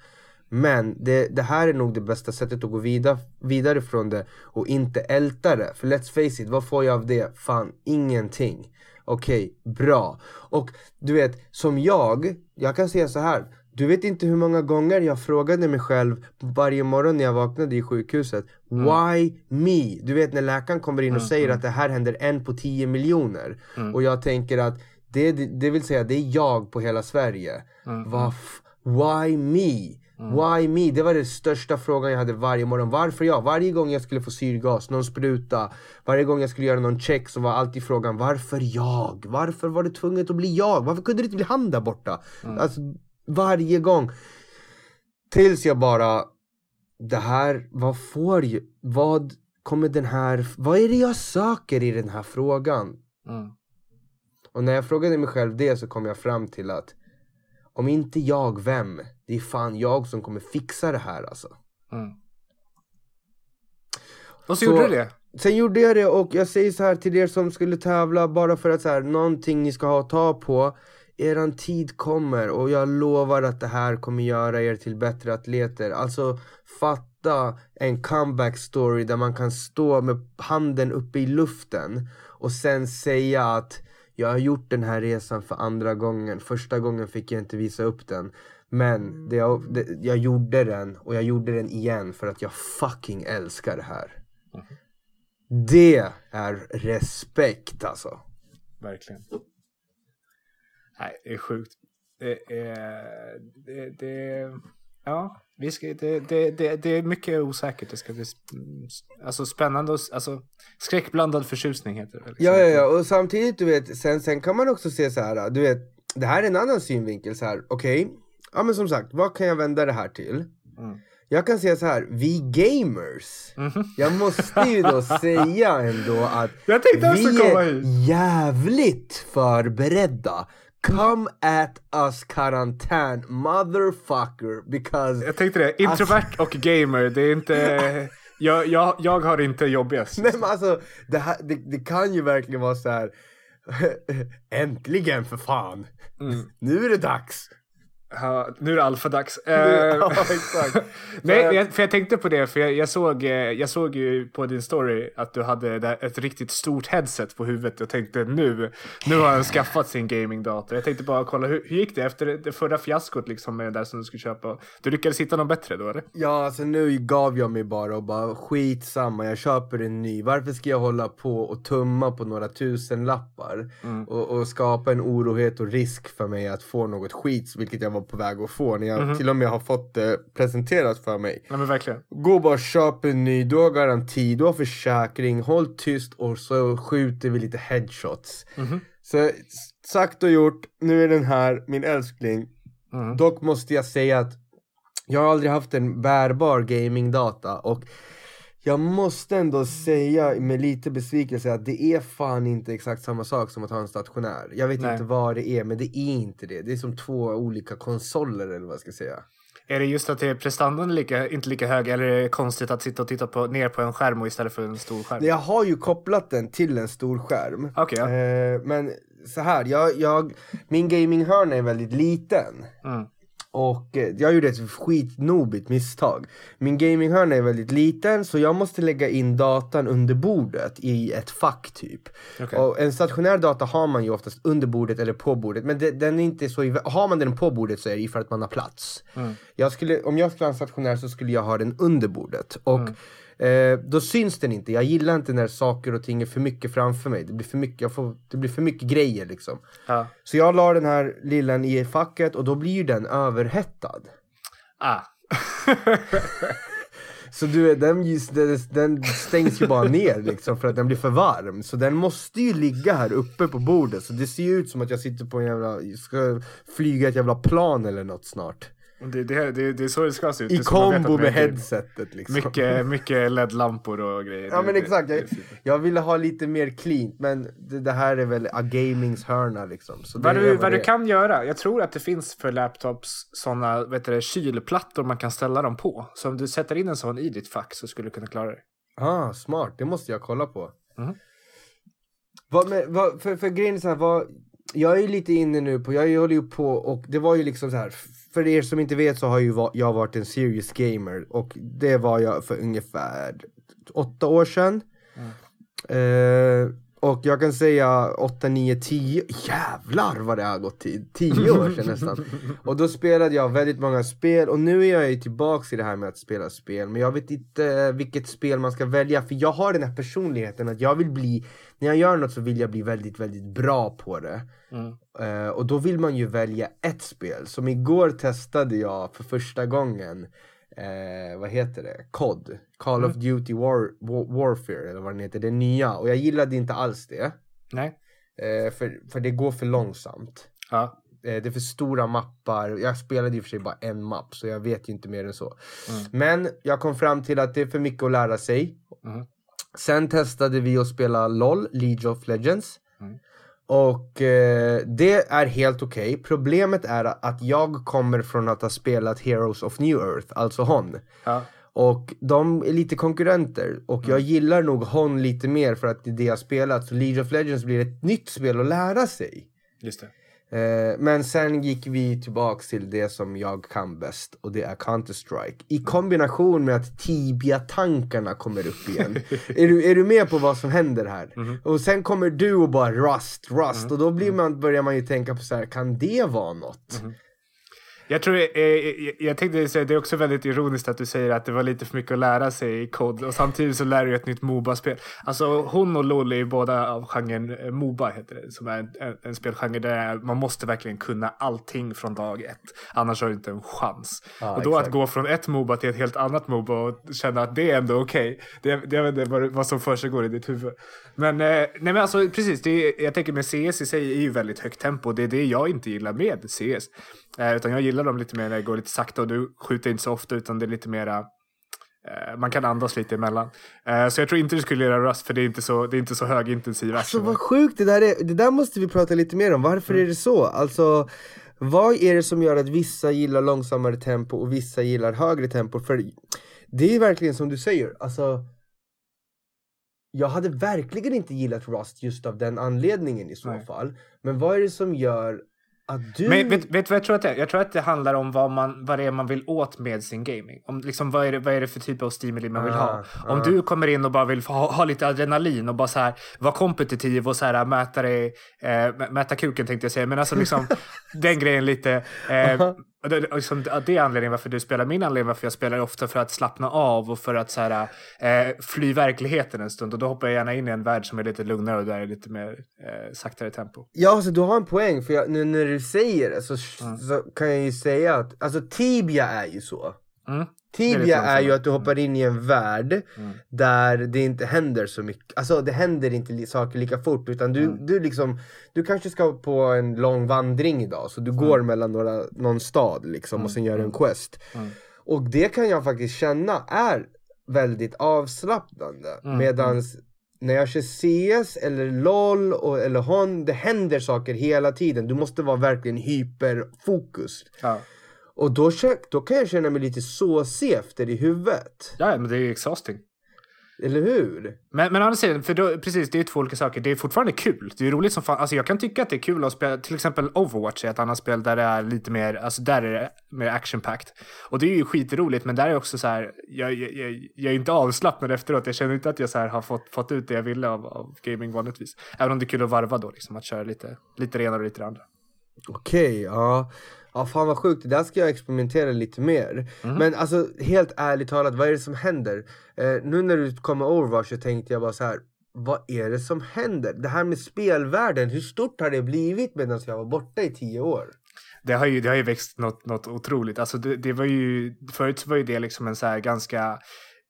A: Men det, det här är nog det bästa sättet att gå vidare, vidare från det och inte älta det. För let's face it, vad får jag av det? Fan, ingenting. Okej, bra. Och du vet, som jag, jag kan säga så här. Du vet inte hur många gånger jag frågade mig själv varje morgon när jag vaknade i sjukhuset. Why me? Du vet när läkaren kommer in och säger att det här händer en på 10 miljoner. Och jag tänker att det, det vill säga det är jag på hela Sverige. Vad f- Why me? Why me? Det var den största frågan jag hade varje morgon. Varför jag? Varje gång jag skulle få syrgas, någon spruta, varje gång jag skulle göra någon check så var alltid frågan varför jag? Varför var det tvunget att bli jag? Varför kunde det inte bli han där borta? Alltså varje gång. Tills jag bara, det här, vad får jag? Vad kommer den här, vad är det jag söker i den här frågan?
B: Mm.
A: Och när jag frågade mig själv det så kom jag fram till att Om inte jag, vem? Det är fan jag som kommer fixa det här alltså.
B: Mm. Och så,
A: Så-
B: gjorde du det?
A: Sen gjorde jag det och jag säger så här till er som skulle tävla bara för att så här, någonting ni ska ha att ta på. Eran tid kommer och jag lovar att det här kommer göra er till bättre atleter. Alltså fatta en comeback story där man kan stå med handen uppe i luften och sen säga att jag har gjort den här resan för andra gången. Första gången fick jag inte visa upp den. Men det jag, det, jag gjorde den och jag gjorde den igen för att jag fucking älskar det här. Det är respekt alltså.
B: Verkligen. Nej, det är sjukt. Det är... Det, det, ja, vi ska, det, det, det, det är mycket osäkert. Det ska bli alltså, spännande och... Alltså, skräckblandad förtjusning heter det. liksom.
A: Ja, ja, ja. Och samtidigt, du vet, sen, sen kan man också se så här, du vet, det här är en annan synvinkel så här. Okej, ja men som sagt, vad kan jag vända det här till?
B: Mm.
A: Jag kan säga så här, vi gamers.
B: Mhm.
A: Jag måste ju då *laughs* säga ändå att vi är jävligt förberedda. Come at us karantän motherfucker because
B: Jag tänkte det. Introvert och gamer, det är inte... *laughs* Jag, jag, jag har inte jobbigast.
A: Nej men alltså, det, här, det, det kan ju verkligen vara så här. *laughs* Äntligen för fan!
B: Mm.
A: Nu är det dags!
B: Ja, nu är det alfadags. *laughs* Eh,
A: ja, exakt. *laughs*
B: Nej, jag, för jag tänkte på det, för jag, jag, såg, eh, jag såg ju på din story att du hade ett riktigt stort headset på huvudet. Jag tänkte nu, nu har han *laughs* skaffat sin gamingdator. Jag tänkte bara kolla, hur, hur gick det efter det, förra fiaskot liksom med det där som du skulle köpa? Du lyckades hitta något bättre då eller?
A: Ja alltså nu gav jag mig bara och bara skitsamma, jag köper en ny. Varför ska jag hålla på och tumma på några tusen lappar
B: Mm.
A: och, och skapa en orohet och risk för mig att få något skit, vilket jag var på väg att få när jag
B: Mhm.
A: till och med har fått det presenterat för mig.
B: Ja men verkligen.
A: Gå och bara köp en ny, du har garanti, du har försäkring, håll tyst och så skjuter vi lite headshots.
B: Mhm.
A: Så sagt och gjort, nu är den här, min älskling.
B: Mhm.
A: Dock måste jag säga att jag har aldrig haft en bärbar gamingdata och jag måste ändå säga med lite besvikelse att det är fan inte exakt samma sak som att ha en stationär. Jag vet
B: Nej.
A: inte vad det är, men det är inte det. Det är som två olika konsoler eller vad jag ska säga.
B: Är det just att det är prestandan lika, inte lika hög eller är det konstigt att sitta och titta på, ner på en skärm och istället för en stor skärm?
A: Jag har ju kopplat den till en stor skärm.
B: Okej, ja.
A: Eh, men så här, jag, jag, min gaminghörna är väldigt liten.
B: Mm.
A: Och eh, jag gjorde ett skitnobigt misstag. Min gaminghörna är väldigt liten så jag måste lägga in datan under bordet i ett fack typ.
B: Okej.
A: Och en stationär data har man ju oftast under bordet eller på bordet. Men det, den är inte så, har man den på bordet så är det ju för att man har plats.
B: Mm.
A: Jag skulle, om jag skulle ha en stationär så skulle jag ha den under bordet. Och
B: Mm.
A: Eh, då syns den inte. Jag gillar inte när saker och ting är för mycket framför mig. Det blir för mycket, får, det blir för mycket grejer liksom.
B: Ja.
A: Så jag la den här lillen i facket och då blir ju den överhettad.
B: Ah. *laughs*
A: Så du den, den stängs ju bara ner liksom för att den blir för varm. Så den måste ju ligga här uppe på bordet. Så det ser ju ut som att jag sitter på en jävla, ska flyga ett jävla plan eller något snart.
B: Det, det, det, det är så det ska se ut.
A: I kombo med headsetet liksom.
B: Mycket, mycket LED-lampor och grejer.
A: Ja men exakt, jag, jag ville ha lite mer clean men det, här är väl a gamings hörna liksom. Så
B: Vad du, vad du kan göra, jag tror att det finns för laptops sådana vet du, kylplattor man kan ställa dem på. Så om du sätter in en sån i ditt fack så skulle du kunna klara det.
A: Ah, smart. Det måste jag kolla på.
B: Mhm.
A: Vad, men, vad, för, för grejen är så här, vad, jag är ju lite inne nu på, jag håller ju på och det var ju liksom så här. För er som inte vet så har ju va- jag varit en serious gamer och det var jag för ungefär åtta år sedan. Eh, och jag kan säga 8, 9, 10, jävlar vad det har gått tid, 10 år sedan nästan. *laughs* Och då spelade jag väldigt många spel och nu är jag ju tillbaks i det här med att spela spel. Men jag vet inte vilket spel man ska välja för jag har den här personligheten att jag vill bli, när jag gör något så vill jag bli väldigt, väldigt bra på det.
B: Mm.
A: Eh, och då vill man ju välja ett spel. Som igår testade jag för första gången, eh, vad heter det? COD. Call of Duty War, War, Warfare eller vad den heter, det nya. Och jag gillade inte alls det.
B: Nej?
A: Eh, för, för det går för långsamt.
B: Ja.
A: Det är för stora mappar. Jag spelade i och för sig bara en mapp så jag vet ju inte mer än så.
B: Mm.
A: Men jag kom fram till att det är för mycket att lära sig.
B: Mhm.
A: Sen testade vi att spela LOL, League of Legends.
B: Mm.
A: Och eh, det är helt okej. Problemet är att jag kommer från att ha spelat Heroes of New Earth, alltså Hon.
B: Ja.
A: Och de är lite konkurrenter. Och jag gillar nog Hon lite mer för att det är det jag spelat. Så League of Legends blir ett nytt spel att lära sig.
B: Just det.
A: Eh, men sen gick vi tillbaks till det som jag kan bäst och det är Counter-Strike. I kombination med att Tibia-tankarna kommer upp igen. *laughs* är, du, är du med på vad som händer här? Och sen kommer du och bara Rust, Rust och då blir man, börjar man ju tänka på så här, kan det vara något?
B: Jag tror, eh, jag, jag tänkte säga, det är också väldigt ironiskt att du säger att det var lite för mycket att lära sig i kod och samtidigt så lär du ett nytt Moba-spel. Alltså hon och LOL är ju båda av genren eh, Moba heter det, som är en, en, en spelgenre där man måste verkligen kunna allting från dag ett. Annars har du inte en chans.
A: Ja,
B: och då
A: exakt.
B: att gå från ett Moba till ett helt annat Moba och känna att det är ändå okej. Det, det, jag vet inte vad, vad som försiggår i ditt huvud. Men, eh, nej men alltså precis, det är, jag tänker med CS i sig är ju väldigt högt tempo. Det är det jag inte gillar med CS. Eh, utan jag gillar dem lite mer när det går lite sakta och du skjuter inte så ofta utan det är lite mera eh, man kan andas lite emellan. Eh, så jag tror inte du skulle göra Rust för det är inte så, det är inte så högintensiv
A: Alltså vad sjukt det där är. Det där måste vi prata lite mer om. Varför är det så? Alltså vad är det som gör att vissa gillar långsammare tempo och vissa gillar högre tempo? För det är verkligen som du säger, alltså jag hade verkligen inte gillat Rust just av den anledningen i så
B: Nej.
A: fall. Men vad är det som gör att du...
B: Men vet, vet vad jag tror att det är? Jag tror att det handlar om vad, man, vad det är man vill åt med sin gaming. Om, liksom, vad, är det, vad är det för typ av stimuli man vill
A: Ah,
B: ha? Om
A: ah.
B: du kommer in och bara vill ha, ha lite adrenalin och bara så här vara kompetitiv och så här mäta dig, eh, mä- mäta kuken tänkte jag säga, men alltså liksom *laughs* den grejen lite. Eh, det, liksom, det är anledningen varför du spelar. Min anledning varför jag spelar är ofta för att slappna av och för att så här, eh, fly verkligheten en stund. Och då hoppar jag gärna in i en värld som är lite lugnare och där är lite mer eh, saktare tempo.
A: Ja, alltså, du har en poäng, för jag, nu när du säger det så, så kan jag ju säga att alltså, Tibia är ju så.
B: Mm.
A: Tibia är ju att du hoppar in i en värld där det inte händer så mycket. Alltså det händer inte saker lika fort utan du, du liksom Du kanske ska på en lång vandring idag så du går mellan några, någon stad liksom och sen gör en quest. Och det kan jag faktiskt känna är väldigt avslappnande. Medans när jag kör CS eller LOL och, eller HON, det händer saker hela tiden. Du måste vara verkligen hyperfokus.
B: Ja.
A: Och då, då kan jag känna mig lite såsig efter i huvudet.
B: Ja, men det är ju exhausting.
A: Eller hur?
B: Men, men andra sidan, för då, precis, det är två olika saker. Det är fortfarande kul. Det är roligt som fan. Alltså jag kan tycka att det är kul att spela, till exempel Overwatch är ett annat spel där det är lite mer, alltså där är det mer action-packed. Och det är ju skitroligt, men där är också så här, jag, jag, jag, jag är inte avslappnad efteråt. Jag känner inte att jag så här har fått, fått ut det jag ville av, av gaming vanligtvis. Även om det är kul att varva då, liksom, att köra lite, lite renare och lite andra.
A: Okej, ja. Ja fan vad sjukt, det där ska jag experimentera lite mer. Men alltså helt ärligt talat, vad är det som händer? Eh, nu när du kom med Overwatch så tänkte jag bara så här. Vad är det som händer? Det här med spelvärlden, hur stort har det blivit medan jag var borta i tio år?
B: Det har ju, det har ju växt något, något otroligt. Alltså det, det var ju, förut var ju det liksom en så här ganska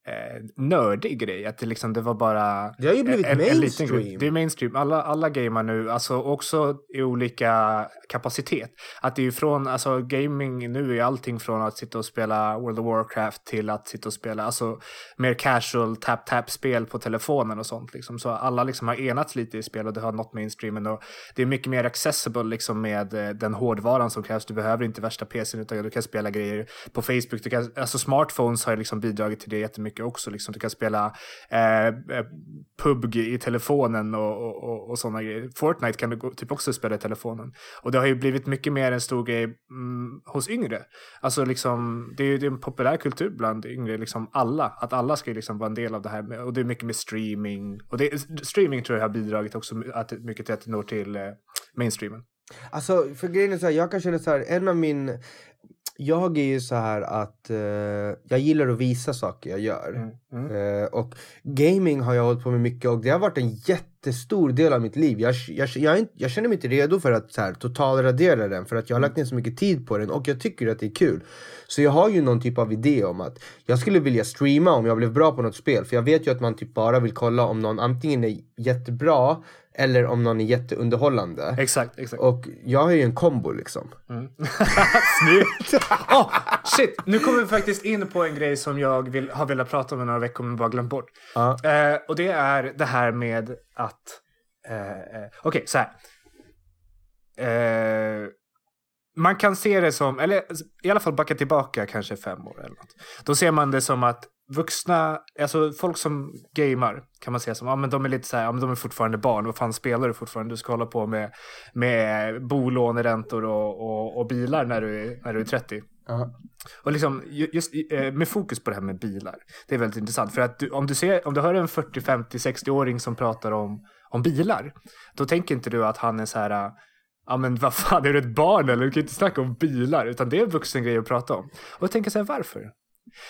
B: eh, nördig grej. Att det, liksom, det var bara
A: Det har ju blivit
B: en, en liten
A: mainstream.
B: grupp. Det är mainstream. Alla, alla gamar nu, alltså också i olika kapacitet. Att det är ju från, alltså gaming nu är allting från att sitta och spela World of Warcraft till att sitta och spela, alltså mer casual tap-tap-spel på telefonen och sånt. Liksom. Så alla liksom har enats lite i spel och det har nått mainstreamen och det är mycket mer accessible liksom med eh, den hårdvaran som krävs. Du behöver inte värsta PCn utan du kan spela grejer på Facebook. Du kan, alltså smartphones har ju liksom bidragit till det jättemycket också. Liksom. Du kan spela eh, eh PubG i telefonen och, och, och, och sådana grejer. Fortnite kan du typ också spela i telefonen. Och det har ju blivit mycket mer en stor grej mm, hos yngre. Alltså liksom, det är ju det är en populär kultur bland yngre, liksom alla. Att alla ska ju liksom vara en del av det här. Med, och det är mycket med streaming. Och det, streaming tror jag har bidragit också att, mycket till att det når till eh, mainstreamen.
A: Alltså för grejen är så här, jag kan känna så här, en av min jag är ju så här att eh, jag gillar att visa saker jag gör. Eh, och gaming har jag hållit på med mycket och det har varit en jättestor del av mitt liv. Jag, jag, jag, jag känner mig inte redo för att så här, totalradera den för att jag har lagt ner så mycket tid på den och jag tycker att det är kul. Så jag har ju någon typ av idé om att jag skulle vilja streama om jag blev bra på något spel. För jag vet ju att man typ bara vill kolla om någon antingen är jättebra eller om någon är jätteunderhållande.
B: Exakt, exakt.
A: Och jag har ju en kombo liksom. *laughs*
B: Snyggt! oh, shit, nu kommer vi faktiskt in på en grej som jag vill, har velat prata om i några veckor men bara glömt bort.
A: Ja.
B: Eh, och det är det här med att... Eh, eh, Okej, så här. eh, man kan se det som, eller i alla fall backa tillbaka kanske fem år eller något. Då ser man det som att vuxna, alltså folk som gamar kan man säga som, ja men de är lite så här, ja men de är fortfarande barn, vad fan spelar du fortfarande? Du ska hålla på med, med bolåneräntor och, och, och bilar när du, är, när du är 30.
A: Ja.
B: Och liksom just eh, med fokus på det här med bilar. Det är väldigt intressant för att du, om du ser, om du hör en 40, 50, 60-åring som pratar om, om bilar, då tänker inte du att han är så här ja men vad fan, är du ett barn eller? Du kan inte snacka om bilar, utan det är en vuxen grej att prata om. Och jag tänker så här, varför?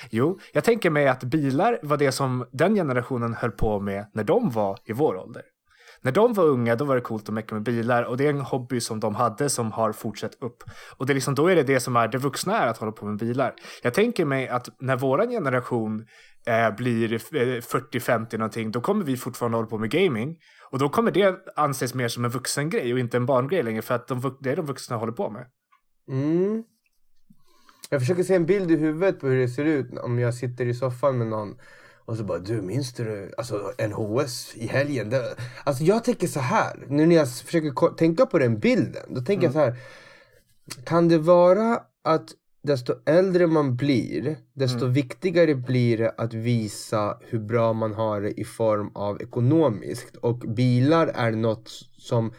B: Jo, jag tänker mig att bilar var det som den generationen höll på med när de var i vår ålder. När de var unga då var det coolt att mecka med bilar och det är en hobby som de hade som har fortsatt upp. Och det är liksom, då är det det som är det vuxna är att hålla på med bilar. Jag tänker mig att när våran generation eh, blir eh, 40-50 någonting då kommer vi fortfarande hålla på med gaming. Och då kommer det anses mer som en vuxen grej och inte en barngrej längre för att de, det är de vuxna håller på med.
A: Mm. Jag försöker se en bild i huvudet på hur det ser ut om jag sitter i soffan med någon och så bara du minns du alltså NHS i helgen? Det, alltså jag tänker så här, nu när jag försöker tänka på den bilden, då tänker mm. jag så här. Kan det vara att desto äldre man blir, desto mm. viktigare blir det att visa hur bra man har det i form av ekonomiskt. Och bilar är något som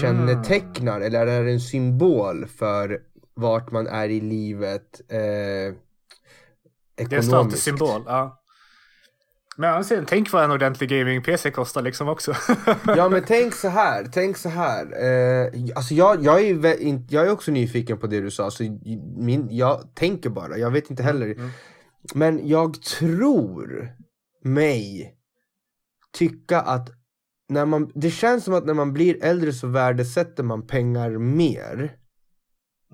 A: kännetecknar, mm. eller är en symbol för vart man är i livet eh, ekonomiskt.
B: Det är en statussymbol, ja. Men alltså, tänk vad en ordentlig gaming-PC kostar liksom också. *laughs*
A: ja men tänk så här, tänk så här. Eh, alltså jag, jag, är jag är också nyfiken på det du sa, så min, jag tänker bara, jag vet inte heller. Mm. Men jag tror mig tycka att när man, det känns som att när man blir äldre så värdesätter man pengar mer.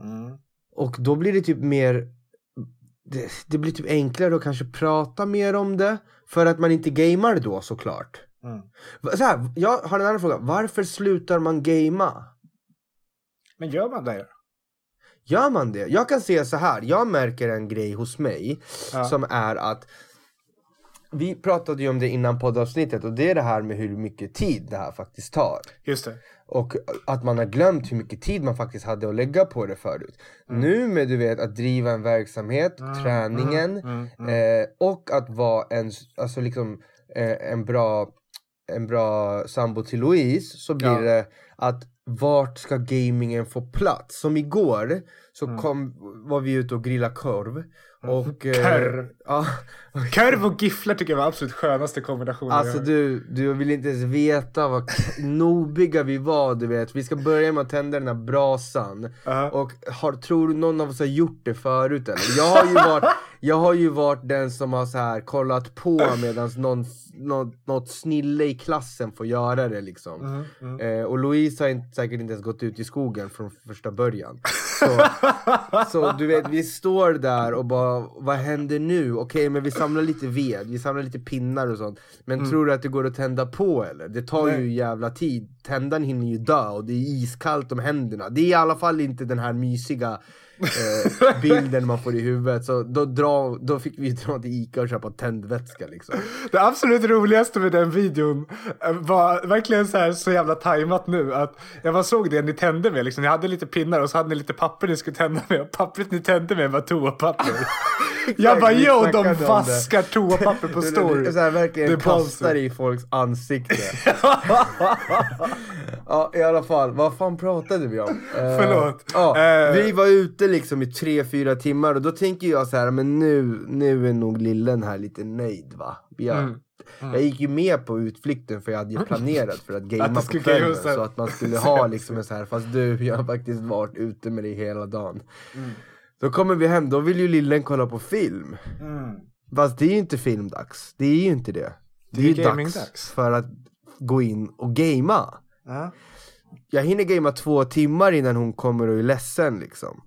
A: Mm. Och då blir det typ mer det, det, blir typ enklare att kanske prata mer om det. För att man inte gamar då såklart. Mm. Så här, jag har en annan fråga. Varför slutar man gamea?
B: Men gör man det?
A: Gör man det? Jag kan säga så här. Jag märker en grej hos mig. Ja. Som är att vi pratade ju om det innan poddavsnittet och det är det här med hur mycket tid det här faktiskt tar.
B: Just det.
A: Och att man har glömt hur mycket tid man faktiskt hade att lägga på det förut. Mm. Nu med du vet att driva en verksamhet, mm. träningen mm. mm, mm. Eh, och att vara en, alltså liksom, eh, en bra, en bra sambo till Louise så blir ja. det att vart ska gamingen få plats? Som igår så mm. kom, var vi ute och grillade korv och,
B: eh, Körv. *laughs* Ja. Körv och gifflar tycker jag var absolut skönaste kombinationen.
A: Alltså du, du vill inte ens veta vad nobiga vi var du vet. Vi ska börja med att tända den här brasan. Uh -huh. Och har, tror du någon av oss har gjort det förut eller? Jag har ju varit, jag har ju varit den som har så här kollat på medan något, något snille i klassen får göra det liksom. Uh -huh. eh, och Louise har inte, säkert inte ens gått ut i skogen från första början. Så, *laughs* så du vet, vi står där och bara, vad händer nu? Okej, okay, men vi samlar lite ved, vi samlar lite pinnar och sånt. Men mm. tror du att det går att tända på eller? Det tar Nej. ju jävla tid. Tändaren hinner ju dö och det är iskallt om händerna. Det är i alla fall inte den här mysiga eh, bilden man får i huvudet. Så då, dra, då fick vi dra till Ica och köpa tändvätska liksom.
B: Det absolut roligaste med den videon eh, var verkligen så, här, så jävla tajmat nu. Att jag bara såg det ni tände med. Liksom. Ni hade lite pinnar och så hade ni lite papper ni skulle tända med. Och pappret ni tände med var toapapper. *laughs* jag bara jo, de vaskar toapapper på story.
A: Så här, verkligen det kastar i folks ansikte. *laughs* ja, i alla fall. Vad fan pratade vi om? Uh,
B: Förlåt.
A: Ja, uh, vi var ute liksom i tre fyra timmar och då tänker jag så här, men nu, nu är nog lillen här lite nöjd va? Jag, mm. Mm. Jag gick ju med på utflykten för jag hade ju planerat för att *laughs* gamea på kvällen så att man skulle *laughs* ha liksom en så här, fast du, jag har faktiskt varit ute med dig hela dagen. Mm. Då kommer vi hem, då vill ju lillen kolla på film. Mm. Fast det är ju inte filmdags, det är ju inte det. Det, det är, ju dags, dags för att gå in och gamea. Ja. Jag hinner gamea två timmar innan hon kommer och är ledsen liksom.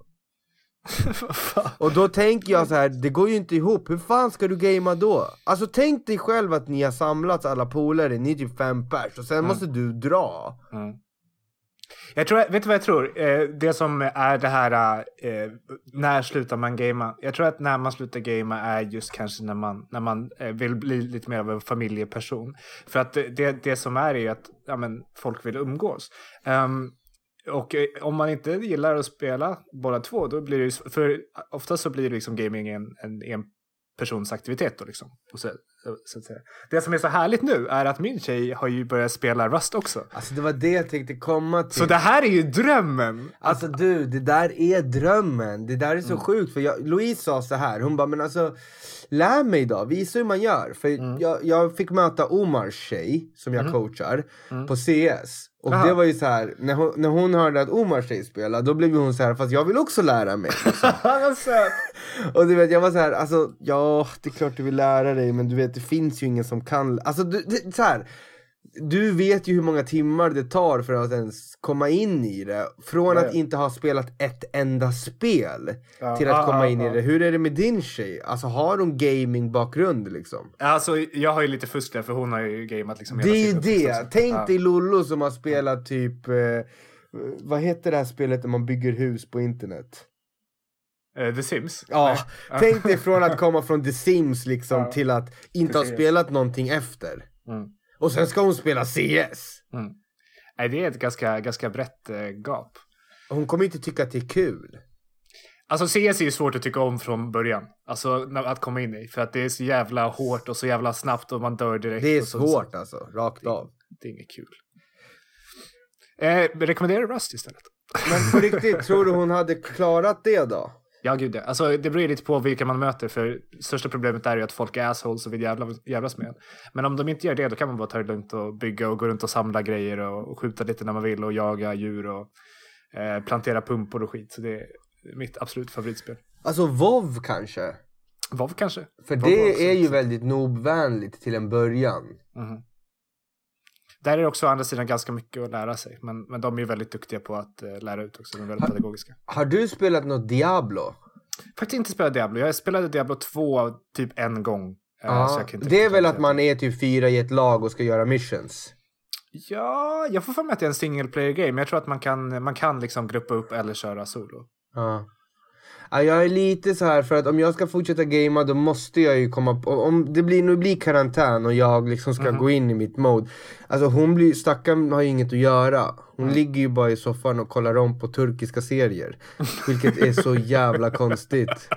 A: Och då tänker jag så här, det går ju inte ihop, hur fan ska du gamea då? Alltså tänk dig själv att ni har samlats alla polare, ni är typ fem pers och sen mm. måste du dra. Mm.
B: Jag tror, vet du vad jag tror? Eh, det som är det här, eh, när slutar man gamea? Jag tror att när man slutar gamea är just kanske när man, när man eh, vill bli lite mer av en familjeperson. För att det, det som är är ju att ja, men, folk vill umgås. Um, och eh, om man inte gillar att spela båda två, då blir det ju, för oftast så blir det liksom gaming en, en, en persons aktivitet då liksom. Och så, så att säga. Det som är så härligt nu är att min tjej har ju börjat spela Rust också.
A: Alltså det var det jag tänkte komma till.
B: Så det här är ju drömmen!
A: Alltså du, det där är drömmen. Det där är så sjukt. För jag, Louise sa så här, hon bara men alltså lär mig då, visa hur man gör. För jag, jag fick möta Omars tjej som jag coachar på CS. Och
B: Aha.
A: det var ju så här, när hon, när hon hörde att Omars tjej spelade då blev hon så här, fast jag vill också lära mig. *laughs*
B: Söt! *laughs*
A: Och du vet, jag var så här, alltså ja, det är klart du vill lära dig men du vet det finns ju ingen som kan, alltså du, det, så här. Du vet ju hur många timmar det tar för att ens komma in i det. Från
B: Ja,
A: att inte ha spelat ett enda spel
B: Ja,
A: till att
B: ja,
A: komma
B: ja,
A: in
B: ja.
A: i det. Hur är det med din tjej? Alltså har hon gaming bakgrund liksom?
B: Alltså jag har ju lite fusk där för hon har ju gameat liksom hela
A: Det är ju det!
B: också.
A: Tänk
B: Ja.
A: dig Lollo som har spelat typ, eh, vad heter det här spelet där man bygger hus på internet?
B: Eh, The Sims?
A: Ja,
B: Nej.
A: tänk dig från att komma från The Sims liksom till att inte ha spelat någonting efter.
B: Mm.
A: Och sen ska hon spela CS.
B: Mm. Nej, det är ett ganska, ganska brett eh, gap.
A: Hon kommer inte tycka att det är kul.
B: Alltså CS är ju svårt att tycka om från början. Alltså att komma in i. För att det är så jävla hårt och så jävla snabbt och man dör direkt.
A: Det är svårt alltså, rakt av.
B: Det är inget kul. Eh, rekommenderar Rust istället.
A: Men på riktigt, tror du hon hade klarat det då?
B: Ja, gud ja. Alltså, det beror ju lite på vilka man möter. För största problemet är ju att folk är assholes och vill jävla, jävlas med en. Men om de inte gör det, då kan man bara ta det lugnt och bygga och gå runt och samla grejer och, skjuta lite när man vill och jaga djur och eh, plantera pumpor och skit. Så det är mitt absolut favoritspel.
A: Alltså WoW kanske?
B: WoW kanske?
A: För
B: WoW
A: det är ju väldigt nobvänligt till en början.
B: Mhm. Där är det också å andra sidan ganska mycket att lära sig. Men, men de är ju väldigt duktiga på att eh, lära ut också. De är väldigt pedagogiska.
A: Har du spelat något Diablo?
B: Faktiskt inte spelat Diablo. Jag spelade Diablo 2 typ en gång. eh,
A: Ja, det är väl att man är typ fyra i ett lag och ska göra missions.
B: Ja, jag får för mig att det är en single player game. Men jag tror att man kan, man kan liksom gruppa upp eller köra solo.
A: Ja. Ja, jag är lite så här för att om jag ska fortsätta gamea då måste jag ju komma på, om det blir, nu blir karantän och jag liksom ska gå in i mitt mode. Alltså hon blir, stackaren har ju inget att göra. Hon ligger ju bara i soffan och kollar om på turkiska serier. Vilket är så jävla konstigt. *laughs*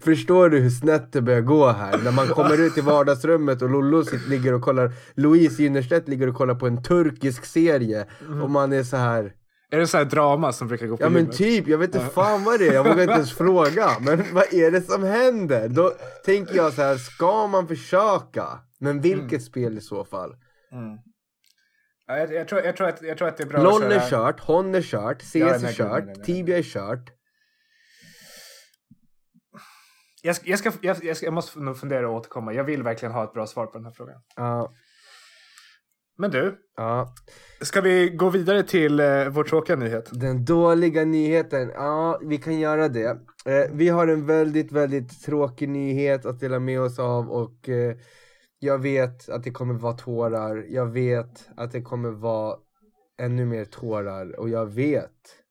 A: Förstår du hur snett det börjar gå här? När man kommer ut i vardagsrummet och Lollo ligger och kollar, Louise Ginnerstedt ligger och kollar på en turkisk serie. Och man är så här.
B: Är det så här drama som brukar gå på
A: Ja men
B: gymmet?
A: typ, jag vet inte fan vad det är, jag vågar inte ens *laughs* fråga. Men vad är det som händer? Då tänker jag så här, ska man försöka? Men vilket spel i så fall?
B: Ja, jag, jag, tror, jag, tror att, jag tror att det är bra
A: LOL är kört, Hon är kört, CS
B: Ja,
A: är kört. Tibia är kört.
B: Jag, ska, jag, ska, jag, jag, ska, jag måste nog fundera och återkomma. Jag vill verkligen ha ett bra svar på den här frågan.
A: Ja,
B: Men du,
A: ja.
B: ska vi gå vidare till eh, vår tråkiga nyhet?
A: Den dåliga nyheten, ja vi kan göra det. Eh, vi har en väldigt, väldigt tråkig nyhet att dela med oss av och eh, jag vet att det kommer vara tårar. Jag vet att det kommer vara ännu mer tårar och jag vet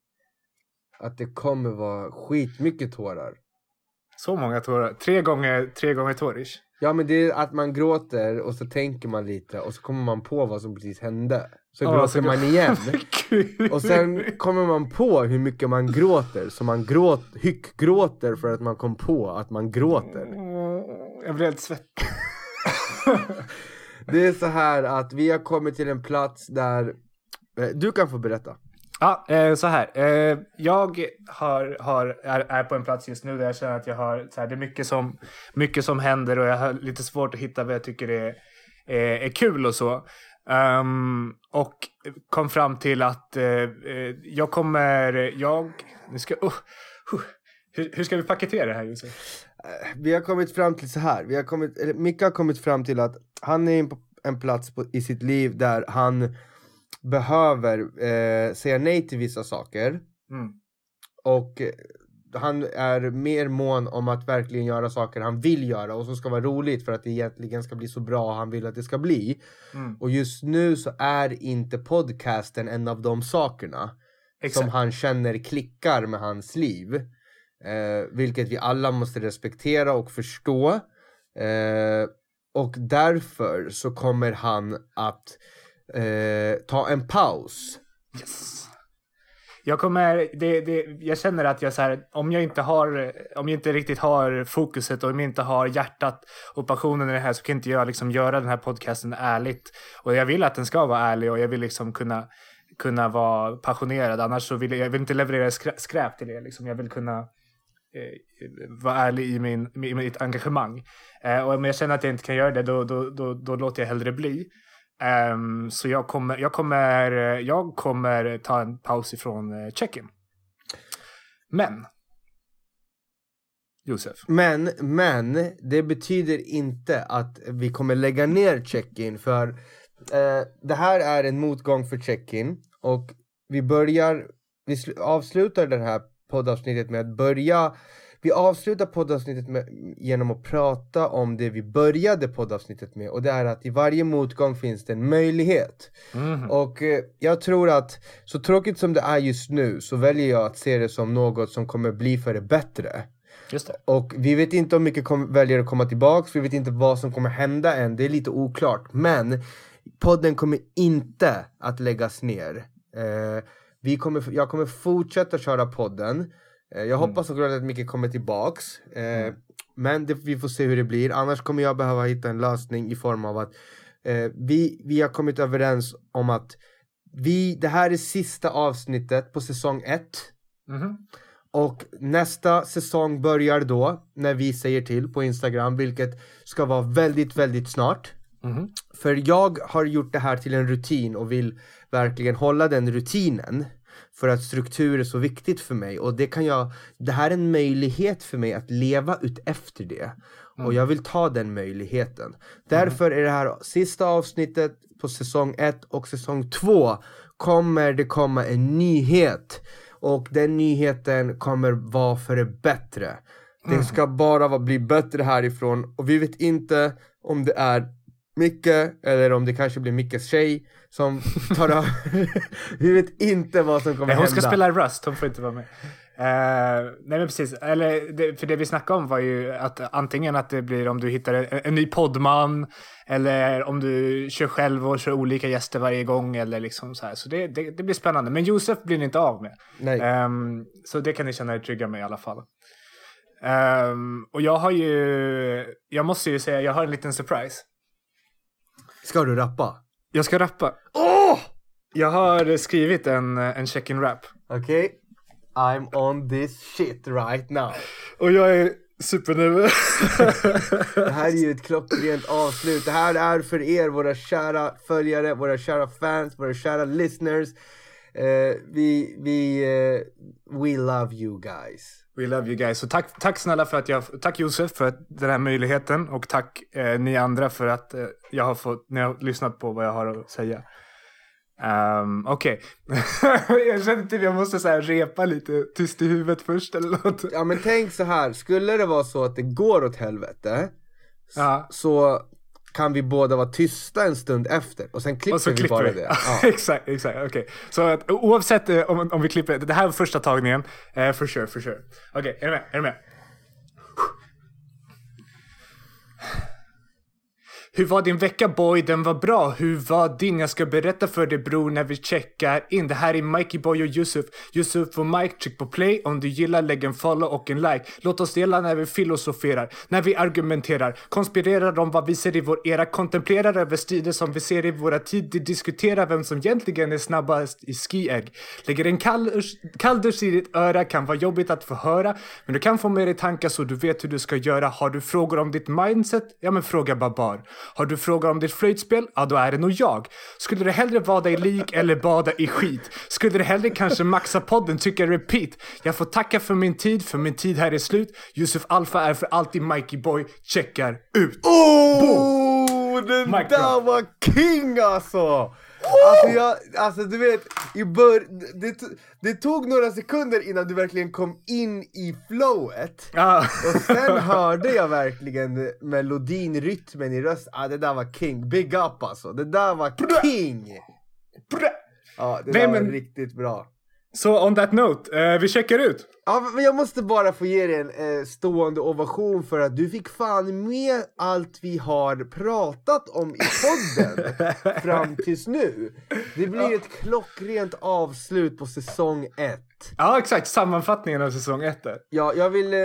A: att det kommer vara skitmycket tårar.
B: Så många tårar. Tre gånger, tre gånger tårish.
A: Ja men det är att man gråter och så tänker man lite och så kommer man på vad som precis hände. Så
B: Ja,
A: gråter
B: så-
A: man igen. *laughs* Och sen kommer man på hur mycket man gråter, så man gråt, hyckgråter för att man kom på att man gråter.
B: Jag blir helt svettig. *laughs*
A: Det är så här att vi har kommit till en plats där, eh, du kan få berätta.
B: Ja, eh, så här. Eh, jag har, har, är, är på en plats just nu där jag känner att jag har, så här, det är mycket som, mycket som händer och jag har lite svårt att hitta vad jag tycker är, är, är kul och så. Um, och kom fram till att eh, eh, jag kommer, jag, nu ska, uh, uh, hur, hur ska vi paketera det här Josef?
A: Eh, vi har kommit fram till så här, vi har kommit, eller Micke har kommit fram till att han är på en plats på, i sitt liv där han behöver eh, säga nej till vissa saker.
B: Mm.
A: Och eh, han är mer mån om att verkligen göra saker han vill göra och som ska vara roligt för att det egentligen ska bli så bra han vill att det ska bli.
B: Mm.
A: Och just nu så är inte podcasten en av de sakerna som
B: Exakt.
A: han känner klickar med hans liv. Eh, vilket vi alla måste respektera och förstå. Eh, och därför så kommer han att eh, ta en paus
B: Yes. Jag kommer, det, det, jag känner att jag så här, om jag inte har, om jag inte riktigt har fokuset och om jag inte har hjärtat och passionen i det här så kan inte jag liksom göra den här podcasten ärligt. Och jag vill att den ska vara ärlig och jag vill liksom kunna, kunna vara passionerad. Annars så vill jag, jag vill inte leverera skräp till er. Liksom. Jag vill kunna eh, vara ärlig i, min, i mitt engagemang. Eh, och om jag känner att jag inte kan göra det då, då, då, då låter jag hellre bli. Um, så jag kommer, jag, kommer, jag kommer ta en paus ifrån eh, check-in. Men. Josef.
A: Men, men det betyder inte att vi kommer lägga ner check-in för uh, det här är en motgång för check-in och vi börjar, vi avslutar det här poddavsnittet med att börja vi avslutar poddavsnittet med, genom att prata om det vi började poddavsnittet med och det är att i varje motgång finns det en möjlighet. Mm. Och eh, jag tror att så tråkigt som det är just nu så väljer jag att se det som något som kommer bli för det bättre.
B: Just det.
A: Och vi vet inte om mycket kom, väljer att komma tillbaks, vi vet inte vad som kommer hända än, det är lite oklart. Men podden kommer inte att läggas ner. Eh, vi kommer, jag kommer fortsätta köra podden. Eh, jag mm. hoppas såklart att Micke kommer tillbaks. Eh, mm. Men det, vi får se hur det blir. Annars kommer jag behöva hitta en lösning i form av att eh, vi, vi har kommit överens om att vi, det här är sista avsnittet på säsong 1. Mm. Och nästa säsong börjar då när vi säger till på Instagram, vilket ska vara väldigt, väldigt snart. Mm. För jag har gjort det här till en rutin och vill verkligen hålla den rutinen. För att struktur är så viktigt för mig och det kan jag, det här är en möjlighet för mig att leva ut efter det. Mm. Och jag vill ta den möjligheten. Därför är det här sista avsnittet på säsong 1 och säsong 2 kommer det komma en nyhet. Och den nyheten kommer vara för det bättre. Det mm. ska bara bli bättre härifrån och vi vet inte om det är Micke eller om det kanske blir Mickes tjej som tar över. Vi vet inte vad som kommer
B: nej,
A: hon
B: hända. Hon ska spela Rust, hon får inte vara med. Uh, nej men precis, eller det, för det vi snackade om var ju att antingen att det blir om du hittar en, en ny poddman eller om du kör själv och kör olika gäster varje gång eller liksom så här. Så det, det, det blir spännande. Men Josef blir ni inte av med.
A: Nej. Um,
B: så det kan ni känna er trygga med i alla fall. Um, och jag har ju, jag måste ju säga, jag har en liten surprise.
A: Ska du rappa?
B: Jag ska rappa.
A: Åh! Oh!
B: Jag har skrivit en, en check-in rap.
A: Okej. Okay. I'm on this shit right now.
B: Och jag är supernervös. *laughs*
A: det här är ju ett klockrent avslut. Det här är för er, våra kära följare, våra kära fans, våra kära listeners. Uh, vi, vi, uh, we love you guys.
B: We love you guys. Så tack, tack snälla för att jag, tack Josef för den här möjligheten och tack eh, ni andra för att eh, jag har fått, ni har lyssnat på vad jag har att säga. Um, Okej, okay. *laughs* jag känner typ jag måste så repa lite tyst i huvudet först eller något.
A: Ja men tänk så här, skulle det vara så att det går åt helvete ja. så kan vi båda vara tysta en stund efter och sen klipper, och vi klipper bara vi. det. *laughs*
B: Ja. exakt, exakt. Okej. Okay. Så att, oavsett eh, om, om vi klipper, det här var första tagningen. Uh, for sure, for sure. Okej, okay, är du med? Är du med? Hur var din vecka boy? Den var bra. Hur var din? Jag ska berätta för dig bror när vi checkar in. Det här är Mikey Boy och Yusuf. Yusuf och Mike, tryck på play. Om du gillar, lägg en follow och en like. Låt oss dela när vi filosoferar, när vi argumenterar, konspirerar om vad vi ser i vår era, kontemplerar över strider som vi ser i våra tider, diskuterar vem som egentligen är snabbast i skiägg. Lägger en kalldusch i ditt öra, kan vara jobbigt att få höra, men du kan få med dig tankar så du vet hur du ska göra. Har du frågor om ditt mindset? Ja, men fråga Babar. Har du frågor om ditt flöjtspel? Ja, då är det nog jag. Skulle du hellre bada i lik eller bada i skit? Skulle du hellre kanske maxa podden, tycka repeat? Jag får tacka för min tid, för min tid här är slut. Yusuf Alfa är för alltid Mikey Boy, checkar ut.
A: Oh! Boom! Den Mic där var king alltså! Alltså, jag, alltså du vet, i bör, det, det tog några sekunder innan du verkligen kom in i flowet.
B: Ah.
A: Och sen *laughs* hörde jag verkligen melodin, rytmen i rösten. Ah, det där var king. Big up alltså. Det där var king! Ja, det Nej, där men... var riktigt bra.
B: Så on that note, eh, vi checkar ut.
A: Ja, men jag måste bara få ge dig en eh, stående ovation för att du fick fan med allt vi har pratat om i podden *laughs* fram tills nu. Det blir ett klockrent avslut på säsong ett.
B: Ja, exakt. Sammanfattningen av säsong ett. där.
A: Ja, jag vill, eh,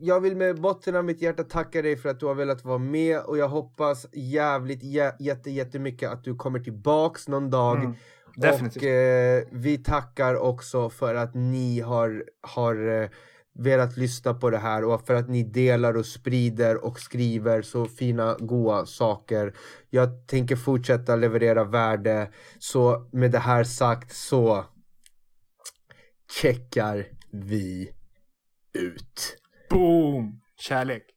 A: jag vill med botten av mitt hjärta tacka dig för att du har velat vara med och jag hoppas jävligt jä- jätte, jättemycket att du kommer tillbaks någon dag.
B: Mm, definitivt.
A: Och eh, vi tackar också för att ni har, har eh, velat lyssna på det här och för att ni delar och sprider och skriver så fina goa saker. Jag tänker fortsätta leverera värde. Så med det här sagt så checkar vi ut.
B: Boom! Kärlek.